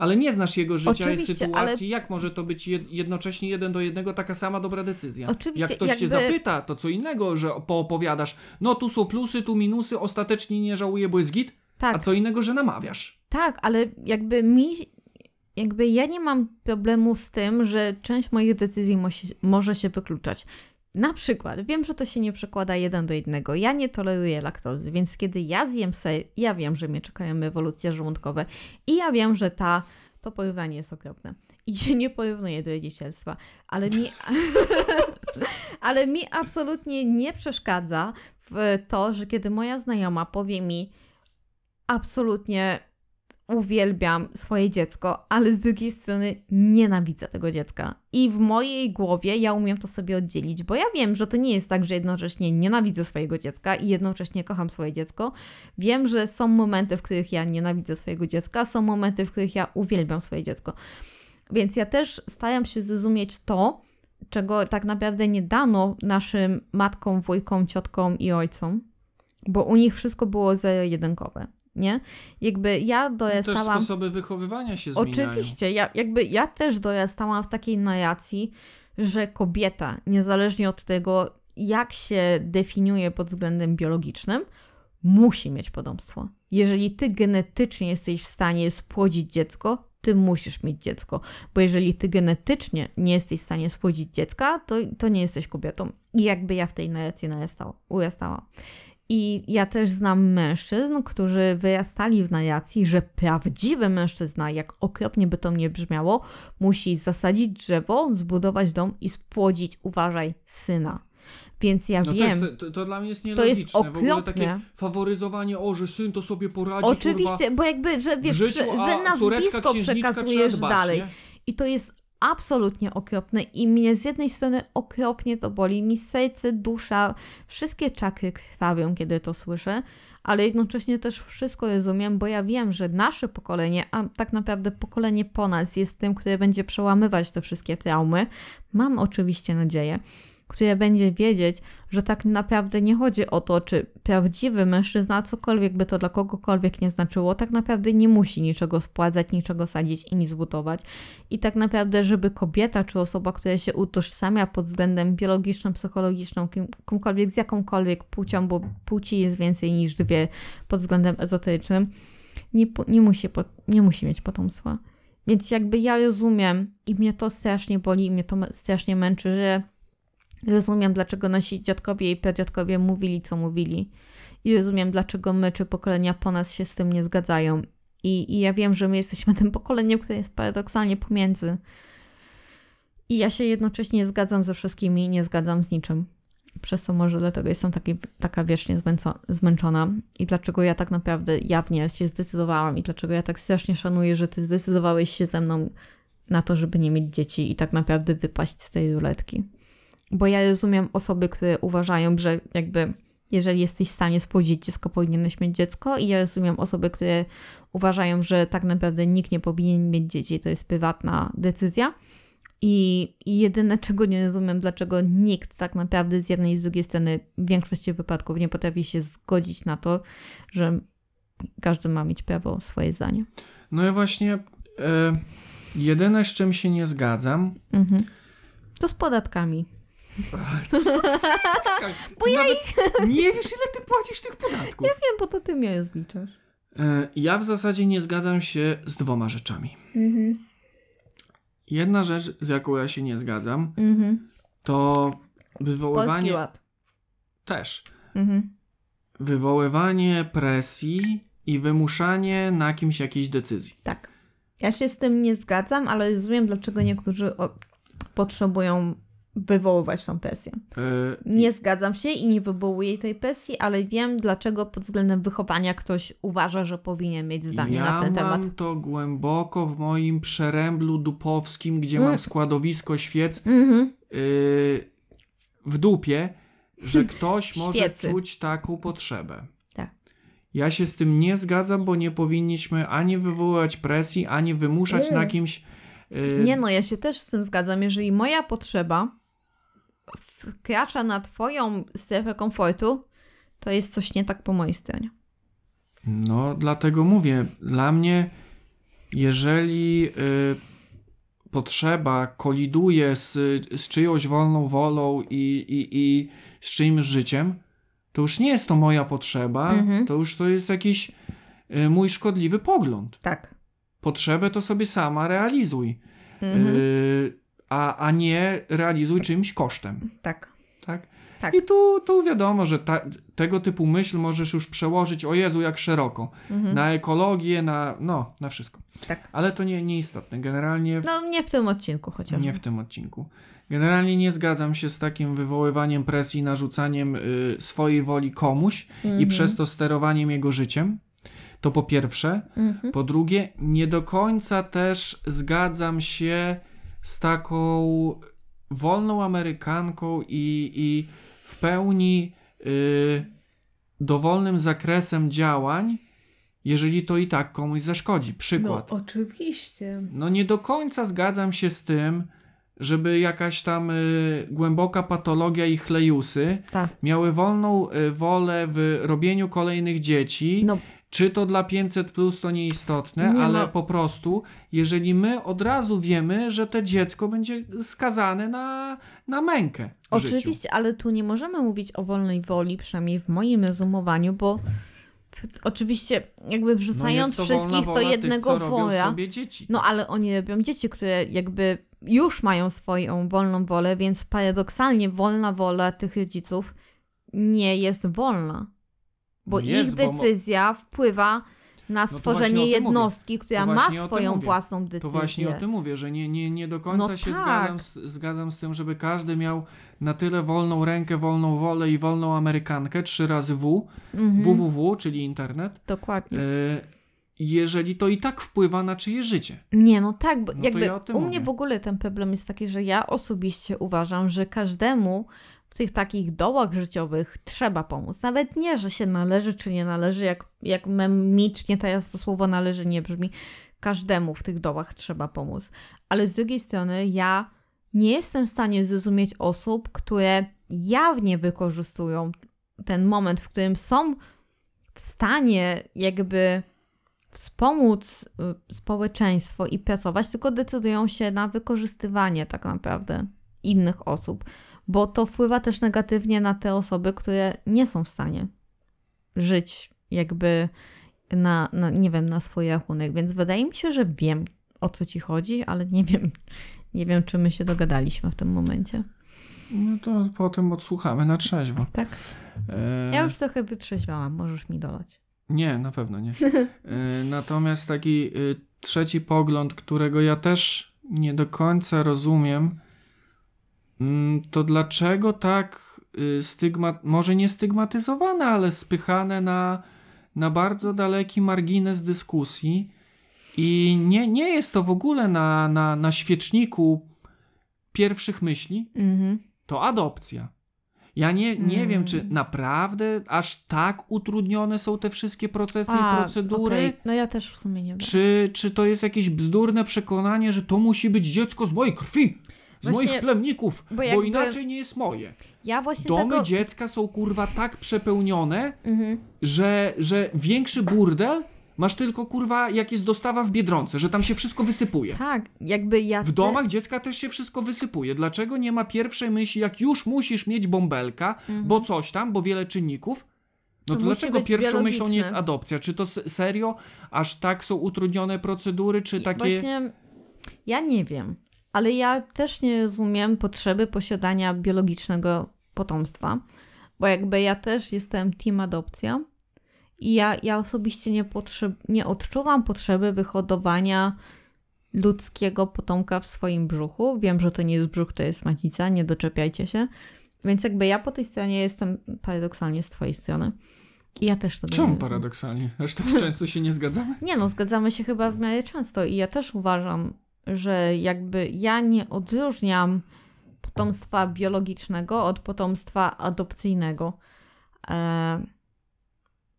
A: ale nie znasz jego życia
B: Oczywiście,
A: i sytuacji, jak może to być jed, jednocześnie jeden do jednego taka sama dobra decyzja?
B: Oczywiście,
A: jak ktoś cię
B: jakby-
A: zapyta, to co innego, że poopowiadasz, no tu są plusy, tu minusy, ostatecznie nie żałuję, bo jest git,
B: tak,
A: a co innego, że namawiasz.
B: Tak, ale jakby mi, jakby ja nie mam problemu z tym, że część moich decyzji mosi, może się wykluczać. Na przykład, wiem, że to się nie przekłada jeden do jednego. Ja nie toleruję laktozy, więc kiedy ja zjem ser, ja wiem, że mnie czekają ewolucje żołądkowe i ja wiem, że ta, to porównanie jest okropne. I się nie porównuje do rodzicielstwa, ale mi, ale mi absolutnie nie przeszkadza w to, że kiedy moja znajoma powie mi, absolutnie uwielbiam swoje dziecko, ale z drugiej strony nienawidzę tego dziecka. I w mojej głowie ja umiem to sobie oddzielić, bo ja wiem, że to nie jest tak, że jednocześnie nienawidzę swojego dziecka i jednocześnie kocham swoje dziecko. Wiem, że są momenty, w których ja nienawidzę swojego dziecka, są momenty, w których ja uwielbiam swoje dziecko. Więc ja też staram się zrozumieć to, czego tak naprawdę nie dano naszym matkom, wujkom, ciotkom i ojcom, bo u nich wszystko było zero-jedynkowe, nie? Jakby ja
A: Też
B: dorastałam...
A: sposoby wychowywania się zmieniają.
B: Oczywiście, ja, jakby ja też dorastałam w takiej narracji, że kobieta, niezależnie od tego, jak się definiuje pod względem biologicznym, musi mieć potomstwo. Jeżeli ty genetycznie jesteś w stanie spłodzić dziecko, ty musisz mieć dziecko, bo jeżeli ty genetycznie nie jesteś w stanie spłodzić dziecka, to, to nie jesteś kobietą. I jakby ja w tej narracji narastała, urastała. I ja też znam mężczyzn, którzy wyrastali w narracji, że prawdziwy mężczyzna, jak okropnie by to nie brzmiało, musi zasadzić drzewo, zbudować dom i spłodzić, uważaj, syna. Więc ja
A: No
B: wiem.
A: też to, to, to dla mnie jest
B: To
A: nielogiczne.
B: jest
A: w ogóle
B: okropne.
A: takie faworyzowanie, o, że syn to sobie poradzi,
B: Oczywiście,
A: kurwa,
B: bo jakby, że wiesz,
A: życiu,
B: że, że nazwisko przekazujesz
A: dbać,
B: dalej.
A: Nie?
B: I to jest absolutnie okropne i mnie z jednej strony okropnie to boli, mi serce, dusza, wszystkie czakry krwawią, kiedy to słyszę, ale jednocześnie też wszystko rozumiem, bo ja wiem, że nasze pokolenie, a tak naprawdę pokolenie po nas jest tym, które będzie przełamywać te wszystkie traumy. Mam oczywiście nadzieję, które będzie wiedzieć, że tak naprawdę nie chodzi o to, czy prawdziwy mężczyzna, cokolwiek by to dla kogokolwiek nie znaczyło, tak naprawdę nie musi niczego spładzać, niczego sadzić i nic budować. I tak naprawdę, żeby kobieta czy osoba, która się utożsamia pod względem biologicznym, psychologicznym, kim, kimkolwiek, z jakąkolwiek płcią, bo płci jest więcej niż dwie pod względem ezoterycznym, nie, nie, musi, nie musi mieć potomstwa. Więc jakby ja rozumiem i mnie to strasznie boli, i mnie to strasznie męczy, że rozumiem, dlaczego nasi dziadkowie i pradziadkowie mówili, co mówili. I rozumiem, dlaczego my czy pokolenia po nas się z tym nie zgadzają. I, I ja wiem, że my jesteśmy tym pokoleniem, które jest paradoksalnie pomiędzy. I ja się jednocześnie zgadzam ze wszystkimi i nie zgadzam z niczym. Przez co może dlatego jestem taki, taka wiecznie zmęczona. I dlaczego ja tak naprawdę jawnie się zdecydowałam i dlaczego ja tak strasznie szanuję, że ty zdecydowałeś się ze mną na to, żeby nie mieć dzieci i tak naprawdę wypaść z tej ruletki. Bo ja rozumiem osoby, które uważają, że jakby jeżeli jesteś w stanie spłodzić dziecko, powinieneś mieć dziecko i ja rozumiem osoby, które uważają, że tak naprawdę nikt nie powinien mieć dzieci, to jest prywatna decyzja. I, jedyne, czego nie rozumiem, dlaczego nikt tak naprawdę z jednej i z drugiej strony w większości wypadków nie potrafi się zgodzić na to, że każdy ma mieć prawo swoje zdanie.
A: No i właśnie e, jedyne, z czym się nie zgadzam,
B: Mhm. To z podatkami.
A: Ja nawet nie wiesz, ile ty płacisz tych podatków.
B: Wiem, bo to ty mnie zliczasz.
A: E, ja w zasadzie nie zgadzam się z dwoma rzeczami.
B: Mhm.
A: Jedna rzecz, z jaką ja się nie zgadzam,
B: Mhm.
A: to
B: Polski
A: wywoływanie
B: ład.
A: też.
B: Mhm.
A: Wywoływanie presji i wymuszanie na kimś jakiejś decyzji.
B: Tak. Ja się z tym nie zgadzam, ale rozumiem, dlaczego niektórzy potrzebują wywoływać tą presję.
A: E,
B: Nie zgadzam się i nie wywołuję tej presji, ale wiem, dlaczego pod względem wychowania ktoś uważa, że powinien mieć zdanie
A: ja
B: na ten temat.
A: mam to głęboko w moim przeręblu dupowskim, gdzie
B: Mm.
A: mam składowisko świec yy, w dupie, że ktoś może czuć taką potrzebę.
B: Tak.
A: Ja się z tym nie zgadzam, bo nie powinniśmy ani wywoływać presji, ani wymuszać
B: Nie.
A: na kimś. yy,
B: Nie no, ja się też z tym zgadzam. Jeżeli moja potrzeba wkracza na twoją strefę komfortu, to jest coś nie tak po mojej stronie.
A: No, dlatego mówię, dla mnie, jeżeli y, potrzeba koliduje z, z czyjąś wolną wolą i, i, i z czyimś życiem, to już nie jest to moja potrzeba,
B: Mhm.
A: to już to jest jakiś y, mój szkodliwy pogląd.
B: Tak.
A: Potrzebę to sobie sama realizuj,
B: Mhm.
A: y, a, a nie realizuj czymś kosztem.
B: tak.
A: Tak?
B: Tak.
A: I tu, tu wiadomo, że ta, tego typu myśl możesz już przełożyć, o Jezu, jak szeroko.
B: Mhm.
A: Na ekologię, na, no, na wszystko.
B: Tak.
A: Ale to nie, nieistotne. Generalnie w,
B: No nie w tym odcinku chociaż.
A: nie w tym odcinku. Generalnie nie zgadzam się z takim wywoływaniem presji, narzucaniem y, swojej woli komuś i
B: Mhm.
A: przez to sterowaniem jego życiem. To po pierwsze.
B: Mhm.
A: Po drugie, nie do końca też zgadzam się z taką wolną Amerykanką i, i w pełni y, dowolnym zakresem działań, jeżeli to i tak komuś zaszkodzi. Przykład.
B: No oczywiście.
A: No nie do końca zgadzam się z tym, żeby jakaś tam y, głęboka patologia i chlejusy
B: Tak.
A: miały wolną y, wolę w robieniu kolejnych dzieci.
B: No
A: Czy to dla 500 plus to nieistotne,
B: Nie
A: ale
B: ma-
A: po prostu, jeżeli my od razu wiemy, że to dziecko będzie skazane na, na mękę.
B: Oczywiście,
A: Życiu.
B: ale tu nie możemy mówić o wolnej woli, przynajmniej w moim rozumowaniu, bo oczywiście jakby
A: No
B: wrzucając
A: jest to
B: wszystkich
A: wola
B: do jednego
A: tych, dzieci.
B: no ale oni robią dzieci, które jakby już mają swoją wolną wolę, więc paradoksalnie wolna wola tych rodziców nie jest wolna, bo
A: No jest,
B: ich
A: bo
B: decyzja wpływa na
A: właśnie o
B: stworzenie
A: tym
B: jednostki, która ma swoją
A: mówię.
B: własną decyzję.
A: To właśnie o tym mówię, że nie, nie, nie do końca
B: No
A: się
B: tak.
A: zgadzam, z, zgadzam z tym, żeby każdy miał na tyle wolną rękę, wolną wolę i wolną Amerykankę, trzy razy W,
B: Mhm,
A: www, czyli internet,
B: Dokładnie.
A: e, jeżeli to i tak wpływa na czyje życie.
B: Nie, no tak, bo
A: No
B: jakby
A: ja
B: u mnie
A: mówię.
B: w ogóle ten problem jest taki, że ja osobiście uważam, że każdemu w tych takich dołach życiowych trzeba pomóc. Nawet nie, że się należy czy nie należy, jak, jak memicznie teraz to słowo należy nie brzmi. Każdemu w tych dołach trzeba pomóc. Ale z drugiej strony ja nie jestem w stanie zrozumieć osób, które jawnie wykorzystują ten moment, w którym są w stanie jakby wspomóc y, społeczeństwo i pracować, tylko decydują się na wykorzystywanie tak naprawdę innych osób, bo to wpływa też negatywnie na te osoby, które nie są w stanie żyć jakby na, na nie wiem, na swój rachunek, więc wydaje mi się, że wiem o co ci chodzi, ale nie wiem, nie wiem czy my się dogadaliśmy w tym momencie.
A: No to potem odsłuchamy na trzeźwo.
B: Tak?
A: E,
B: Ja już trochę wytrzeźwiałam, możesz mi dolać.
A: Nie, na pewno nie. E, Natomiast taki y, trzeci pogląd, którego ja też nie do końca rozumiem, to dlaczego tak y, stygma, może nie stygmatyzowane, ale spychane na, na bardzo daleki margines dyskusji i nie, nie jest to w ogóle na, na, na świeczniku pierwszych myśli,
B: Mhm.
A: to adopcja. Ja nie, nie
B: Mm.
A: wiem, czy naprawdę aż tak utrudnione są te wszystkie procesy
B: A,
A: i procedury,
B: okej. No ja też w sumie nie wiem.
A: czy, czy to jest jakieś bzdurne przekonanie, że to musi być dziecko z mojej krwi, z
B: Właśnie,
A: moich plemników,
B: bo
A: bo,
B: jakby-
A: inaczej nie jest moje.
B: Ja właśnie
A: Domy
B: tego...
A: dziecka są kurwa tak przepełnione,
B: Mhm.
A: że, że większy burdel masz tylko kurwa jak jest dostawa w Biedronce, że tam się wszystko wysypuje.
B: Tak, jakby ja...
A: W domach dziecka też się wszystko wysypuje. Dlaczego nie ma pierwszej myśli, jak już musisz mieć bąbelka,
B: Mhm.
A: bo coś tam, bo wiele czynników? No to,
B: To
A: dlaczego pierwszą myślą nie jest adopcja? Czy to serio aż tak są utrudnione procedury, czy takie...
B: Właśnie ja nie wiem, ale ja też nie rozumiem potrzeby posiadania biologicznego potomstwa, bo jakby ja też jestem team adopcja i ja, ja osobiście nie, potrzeb, nie odczuwam potrzeby wyhodowania ludzkiego potomka w swoim brzuchu. Wiem, że to nie jest brzuch, to jest macica, nie doczepiajcie się. Więc jakby ja po tej stronie jestem paradoksalnie z twojej strony. I ja też to
A: Czemu paradoksalnie? Aż tak często się nie zgadzamy?
B: Nie no, zgadzamy się chyba w miarę często i ja też uważam, że jakby ja nie odróżniam potomstwa biologicznego od potomstwa adopcyjnego. E,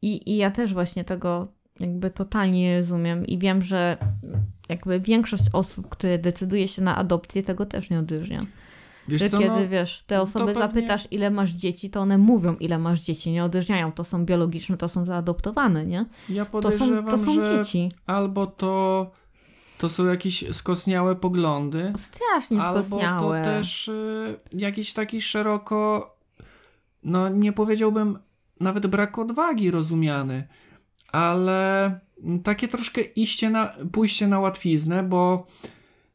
B: I, I ja też właśnie tego jakby totalnie nie rozumiem i wiem, że jakby większość osób, które decyduje się na adopcję, tego też nie odróżnia.
A: Wiesz
B: Że
A: co,
B: kiedy
A: no,
B: wiesz, te osoby
A: pewnie-
B: zapytasz, ile masz dzieci, to one mówią, ile masz dzieci, nie odróżniają. To są biologiczne, to są zaadoptowane, nie?
A: ja
B: To są,
A: podejrzewam,
B: to są
A: że
B: dzieci.
A: albo to, to są jakieś skosniałe poglądy,
B: Strasznie
A: albo
B: skostniałe.
A: to też y, jakiś taki szeroko, no nie powiedziałbym nawet brak odwagi rozumiany, ale takie troszkę iście na, pójście na łatwiznę, bo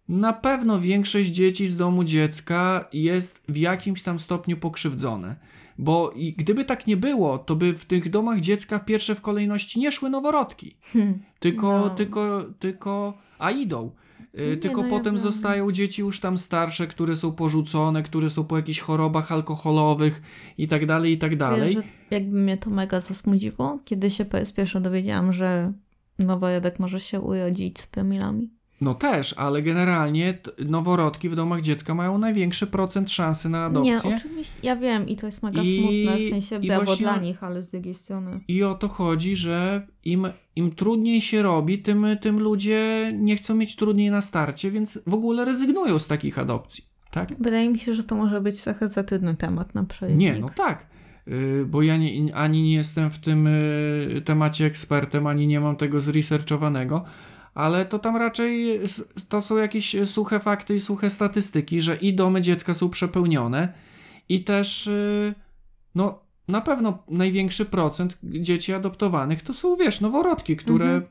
A: na pewno większość dzieci z domu dziecka jest w jakimś tam stopniu pokrzywdzone. Bo i gdyby tak nie było, to by w tych domach dziecka pierwsze w kolejności nie szły noworodki.
B: Hmm.
A: Tylko,
B: No.
A: tylko, tylko, a idą. Y,
B: Nie,
A: tylko
B: no ja
A: potem
B: wiem.
A: zostają dzieci już tam starsze, które są porzucone, które są po jakichś chorobach alkoholowych i tak dalej, i tak dalej.
B: Wiesz, jakby mnie to mega zasmudziło, kiedy się po raz pierwszy dowiedziałam, że noworodek może się urodzić z promilami.
A: No też, ale generalnie noworodki w domach dziecka mają największy procent szansy na adopcję.
B: Nie, oczywiście, ja wiem i to jest mega
A: I-
B: smutne, w sensie
A: i
B: brawo
A: właśnie-
B: dla nich, ale z drugiej strony.
A: I o to chodzi, że im, im trudniej się robi, tym, tym ludzie nie chcą mieć trudniej na starcie, więc w ogóle rezygnują z takich adopcji. Tak?
B: Wydaje mi się, że to może być trochę za trudny temat na przejście.
A: Nie, no tak. Y, Bo ja nie, ani nie jestem w tym y, temacie ekspertem, ani nie mam tego zresearchowanego, ale to tam raczej to są jakieś suche fakty i suche statystyki, że i domy dziecka są przepełnione i też y, no na pewno największy procent dzieci adoptowanych to są, wiesz, noworodki, które
B: Mhm.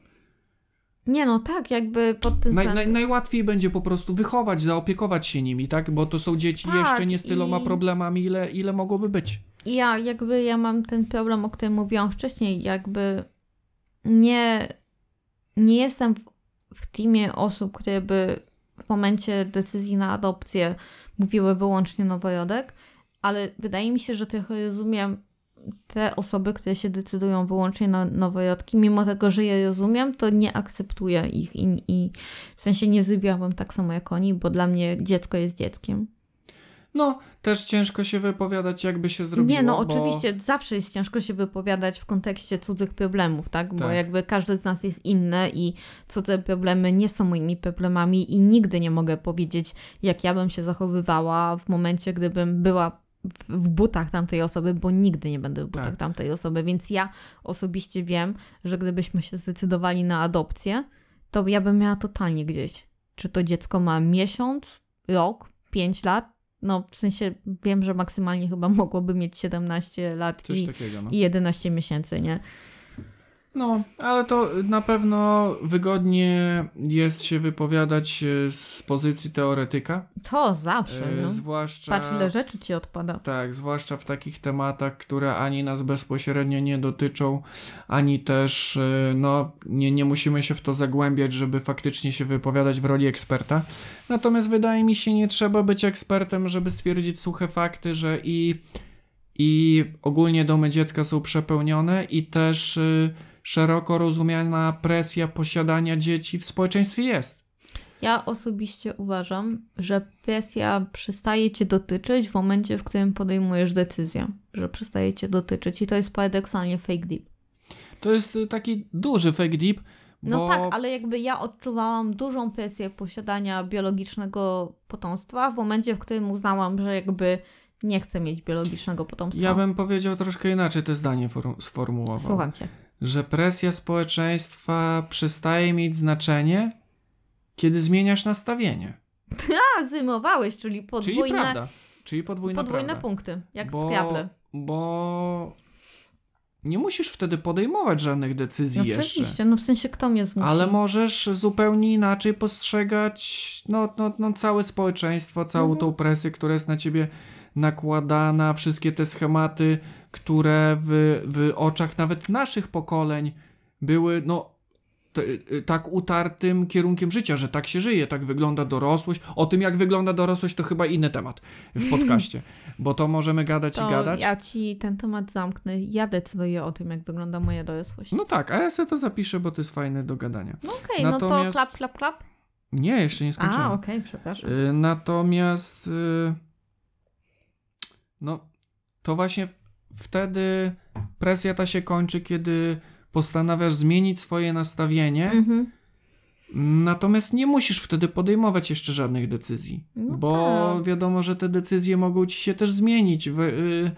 B: Nie, no tak, jakby pod tym
A: naj,
B: względem.
A: naj, najłatwiej będzie po prostu wychować, zaopiekować się nimi, tak? Bo to są dzieci
B: Tak,
A: jeszcze nie z tyloma
B: i-
A: problemami, ile, ile mogłoby być.
B: Ja jakby ja mam ten problem, o którym mówiłam wcześniej, jakby nie, nie jestem w teamie osób, które by w momencie decyzji na adopcję mówiły wyłącznie noworodek, ale wydaje mi się, że trochę rozumiem te osoby, które się decydują wyłącznie na noworodki, mimo tego, że je rozumiem, to nie akceptuję ich i, i w sensie nie zrobiłabym tak samo jak oni, bo dla mnie dziecko jest dzieckiem.
A: No, też ciężko się wypowiadać, jakby się zrobiło.
B: Nie, no
A: bo...
B: oczywiście zawsze jest ciężko się wypowiadać w kontekście cudzych problemów, tak? Bo
A: Tak.
B: jakby każdy z nas jest inny i cudze problemy nie są moimi problemami i nigdy nie mogę powiedzieć, jak ja bym się zachowywała w momencie, gdybym była w- w butach tamtej osoby, bo nigdy nie będę w butach
A: Tak.
B: tamtej osoby, więc ja osobiście wiem, że gdybyśmy się zdecydowali na adopcję, to ja bym miała totalnie gdzieś. Czy to dziecko ma miesiąc, rok, pięć lat? No, w sensie wiem, że maksymalnie chyba mogłoby mieć 17 lat
A: Coś
B: i,
A: takiego, no.
B: i 11 miesięcy, nie?
A: No, ale to na pewno wygodnie jest się wypowiadać e, z pozycji teoretyka.
B: To zawsze,
A: e,
B: no.
A: Zwłaszcza...
B: Patrz, ile rzeczy ci odpada.
A: Tak, zwłaszcza w takich tematach, które ani nas bezpośrednio nie dotyczą, ani też e, no, nie, nie musimy się w to zagłębiać, żeby faktycznie się wypowiadać w roli eksperta. Natomiast wydaje mi się, nie trzeba być ekspertem, żeby stwierdzić suche fakty, że i, i ogólnie domy dziecka są przepełnione, i też szeroko rozumiana presja posiadania dzieci w społeczeństwie jest.
B: Ja osobiście uważam, że presja przestaje cię dotyczyć w momencie, w którym podejmujesz decyzję, że przestaje cię dotyczyć i to jest paradoksalnie fake deep.
A: To jest e, taki duży fake deep.
B: No
A: bo...
B: tak, ale jakby ja odczuwałam dużą presję posiadania biologicznego potomstwa w momencie, w którym uznałam, że jakby nie chcę mieć biologicznego potomstwa.
A: Ja bym powiedział troszkę inaczej to zdanie form- sformułował.
B: Słucham cię.
A: Że presja społeczeństwa przestaje mieć znaczenie, kiedy zmieniasz nastawienie.
B: A, zymowałeś, czyli
A: Czyli
B: podwójne,
A: prawda. Czyli podwójna
B: podwójne
A: prawda.
B: punkty, jak w
A: bo,
B: Scrabble.
A: bo nie musisz wtedy podejmować żadnych decyzji
B: No
A: jeszcze.
B: oczywiście, no w sensie kto mnie zmusi?
A: Ale możesz zupełnie inaczej postrzegać no, no, no, całe społeczeństwo, całą
B: Mhm.
A: tą presję, która jest na ciebie nakładana, wszystkie te schematy, które w, w oczach nawet naszych pokoleń były no, y, tak utartym kierunkiem życia, że tak się żyje, tak wygląda dorosłość. O tym, jak wygląda dorosłość, to chyba inny temat w podcaście, bo to możemy gadać
B: To
A: i gadać.
B: ja ci ten temat zamknę. Ja decyduję o tym, jak wygląda moja dorosłość. No
A: No tak, a ja sobie to zapiszę, bo to jest fajne do gadania.
B: okej, no to
A: natomiast-
B: klap, klap, klap.
A: Nie, jeszcze nie skończyłem.
B: A, okej, przepraszam.
A: Y, Natomiast y, no to właśnie wtedy presja ta się kończy, kiedy postanawiasz zmienić swoje nastawienie,
B: Mhm.
A: natomiast nie musisz wtedy podejmować jeszcze żadnych decyzji,
B: No
A: bo
B: tak.
A: wiadomo, że te decyzje mogą ci się też zmienić w, y,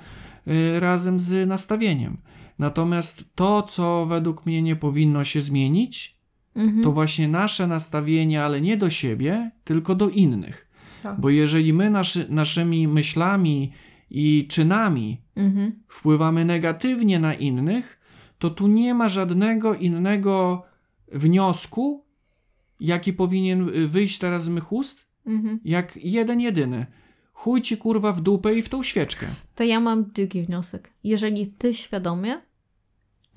A: y, razem z nastawieniem. Natomiast to, co według mnie nie powinno się zmienić,
B: Mhm.
A: to właśnie nasze nastawienie, ale nie do siebie, tylko do innych.
B: Tak.
A: Bo jeżeli my naszy, naszymi myślami i czynami
B: Mhm.
A: wpływamy negatywnie na innych, to tu nie ma żadnego innego wniosku, jaki powinien y, wyjść teraz z mych ust,
B: Mhm.
A: jak jeden jedyny. Chuj ci kurwa w dupę i w tą świeczkę.
B: To ja mam drugi wniosek. Jeżeli ty świadomie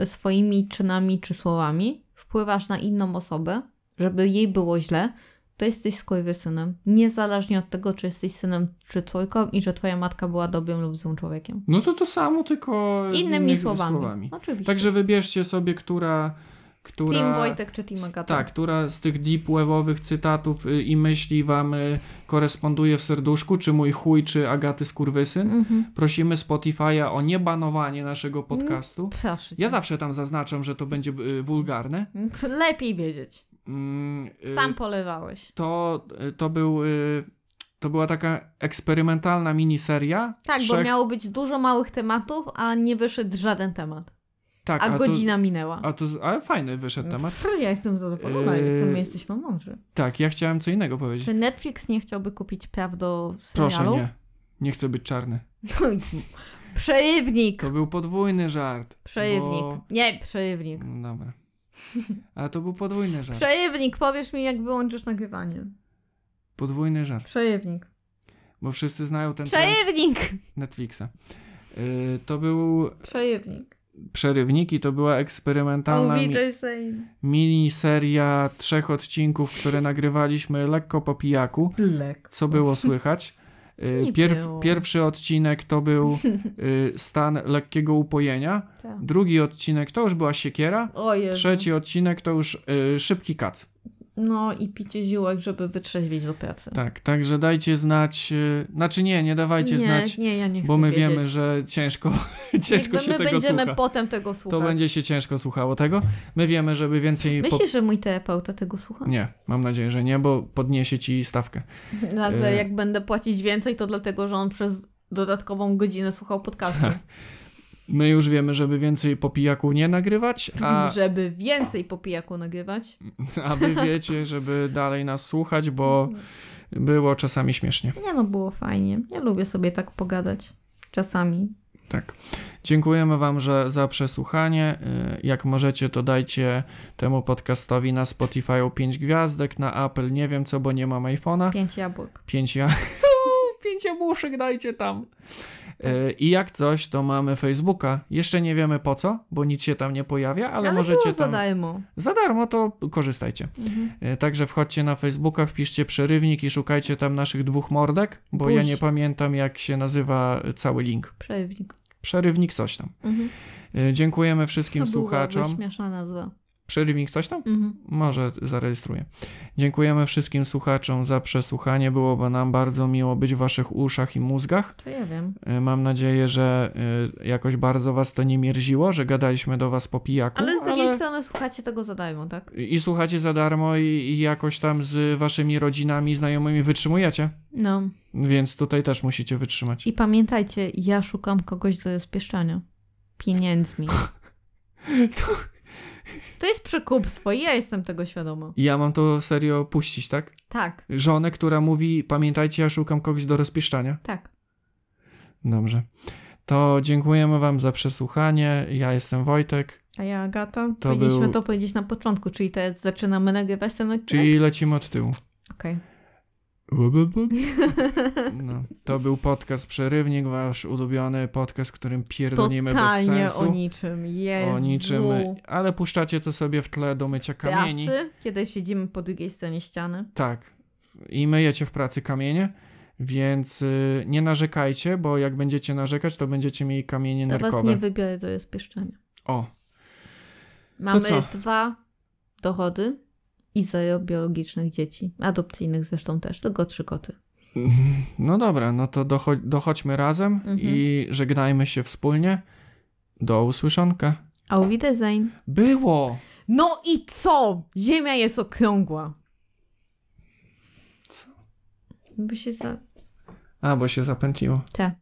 B: swoimi czynami czy słowami wpływasz na inną osobę, żeby jej było źle, to jesteś skurwysynem. Niezależnie od tego, czy jesteś synem czy córką i że twoja matka była dobrym lub złym człowiekiem.
A: No to to samo, tylko
B: Innymi
A: innymi
B: słowami. Oczywiście.
A: Także wybierzcie sobie, która... która...
B: Team Wojtek czy Team Agata.
A: Tak, która z tych deep webowych cytatów y, i myśli wam y, koresponduje w serduszku, czy mój chuj, czy Agaty Skurwysyn.
B: Mhm.
A: Prosimy Spotify'a o niebanowanie naszego podcastu.
B: Proszę cię.
A: Ja zawsze tam zaznaczam, że to będzie y, wulgarne.
B: Lepiej wiedzieć.
A: Mm, y,
B: Sam polewałeś.
A: To, y, to był... y, To była taka eksperymentalna miniseria.
B: Tak, bo
A: trzech-
B: miało być dużo małych tematów, a nie wyszedł żaden temat.
A: tak,
B: A
A: to-
B: godzina minęła.
A: A to, ale fajny wyszedł temat.
B: Pff, Ja jestem zadowolona,
A: Yy,
B: co my jesteśmy mądrzy.
A: Tak, ja chciałem co innego powiedzieć.
B: Czy Netflix nie chciałby kupić praw do
A: Proszę,
B: serialu?
A: nie. Nie chcę być czarny.
B: Przerywnik!
A: To był podwójny żart.
B: Przerywnik.
A: Bo...
B: Nie, przerywnik.
A: No Dobra. Ale to był podwójny żart.
B: Przerywnik, powiesz mi, jak wyłączysz nagrywanie.
A: Podwójny żart.
B: Przerywnik.
A: Bo wszyscy znają ten trend
B: Przerywnik!
A: Netflixa. Yy, to był
B: Przerywnik.
A: przerywnik i to była eksperymentalna mi- miniseria trzech odcinków, które nagrywaliśmy lekko po pijaku.
B: Lek.
A: Co było słychać?
B: Nie
A: Pierw,
B: było.
A: pierwszy odcinek to był yy, stan lekkiego upojenia.
B: Tak.
A: Drugi odcinek to już była siekiera. Trzeci odcinek to już yy, szybki kac.
B: No i picie ziółek, żeby wytrzeźwieć do pracy.
A: Tak, także dajcie znać. Yy, znaczy nie, nie dawajcie
B: nie,
A: znać,
B: nie, ja nie chcę
A: bo my
B: wiedzieć.
A: wiemy, że ciężko, ciężko
B: Jakby
A: się
B: my
A: tego
B: będziemy
A: słucha.
B: potem tego słuchać.
A: To będzie się ciężko słuchało tego. My wiemy, żeby więcej. Po...
B: Myślisz, że mój terapeuta tego słucha?
A: Nie, mam nadzieję, że nie, bo podniesie ci stawkę.
B: Nagle
A: E.
B: jak będę płacić więcej, to dlatego, że on przez dodatkową godzinę słuchał podcastu.
A: My już wiemy, żeby więcej po pijaku nie nagrywać, a,
B: Żeby więcej po pijaku nagrywać.
A: a wy wiecie, żeby dalej nas słuchać, bo było czasami śmiesznie.
B: Nie no, było fajnie. Ja lubię sobie tak pogadać. Czasami.
A: Tak. Dziękujemy Wam że, za przesłuchanie. Y, Jak możecie, to dajcie temu podcastowi na Spotify 5 gwiazdek, na Apple nie wiem co, bo nie mam iPhone'a.
B: Pięć jabłek.
A: 5 ja... Pięć jabłuszek dajcie tam. Y, I jak coś, to mamy Facebooka. Jeszcze nie wiemy po co, bo nic się tam nie pojawia, ale, możecie
B: było za
A: tam.
B: darmo.
A: Za darmo to korzystajcie.
B: Mhm.
A: Y, Także wchodźcie na Facebooka, wpiszcie przerywnik i szukajcie tam naszych dwóch mordek, bo ja nie pamiętam jak się nazywa cały link.
B: Przerywnik.
A: Przerywnik coś tam.
B: Mhm.
A: Y, Dziękujemy wszystkim
B: To była
A: słuchaczom.
B: śmieszna nazwa.
A: Przerywnik coś tam?
B: Mhm.
A: Może zarejestruję. Dziękujemy wszystkim słuchaczom za przesłuchanie. Byłoby nam bardzo miło być w waszych uszach i mózgach.
B: To ja wiem.
A: Y, Mam nadzieję, że y, jakoś bardzo was to nie mierziło, że gadaliśmy do was po pijaku.
B: Ale z drugiej strony słuchacie tego za darmo, tak?
A: I słuchacie za darmo i, i jakoś tam z waszymi rodzinami, znajomymi wytrzymujecie.
B: No.
A: Więc tutaj też musicie wytrzymać.
B: I pamiętajcie, ja szukam kogoś do rozpieszczania. Pieniędzmi. To jest przekupstwo i ja jestem tego świadoma.
A: I ja mam to serio puścić, tak?
B: Tak,
A: Żonę, która mówi, pamiętajcie, ja szukam kogoś do rozpieszczania.
B: tak.
A: Dobrze. To dziękujemy Wam za przesłuchanie. Ja jestem Wojtek,
B: A ja, Agata,
A: To
B: powinniśmy
A: był-
B: to powiedzieć na początku, czyli teraz zaczynamy nagrywać ten odcinek?
A: czyli lecimy od tyłu.
B: Okej.
A: No, to był podcast Przerywnik, wasz ulubiony podcast, którym pierdolimy bez sensu.
B: o niczym. Jezu.
A: o niczym, ale puszczacie to sobie w tle do mycia kamieni.
B: Pracy, kiedy siedzimy po drugiej stronie ściany.
A: Tak. I myjecie w pracy kamienie, więc y, nie narzekajcie, bo jak będziecie narzekać, to będziecie mieli kamienie
B: To was
A: nerkowe.
B: nie wybiorę do rozpieszczenia.
A: O,
B: Mamy
A: co?
B: dwa dochody i biologicznych dzieci. Adopcyjnych zresztą też, tylko trzy koty.
A: no dobra, no to docho- dochodźmy razem
B: Mhm.
A: i żegnajmy się wspólnie. Do usłyszonka.
B: Au Wiedersehen.
A: Było!
B: No i co? Ziemia jest okrągła.
A: Co?
B: By się za...
A: A, bo się zapętliło.
B: Te.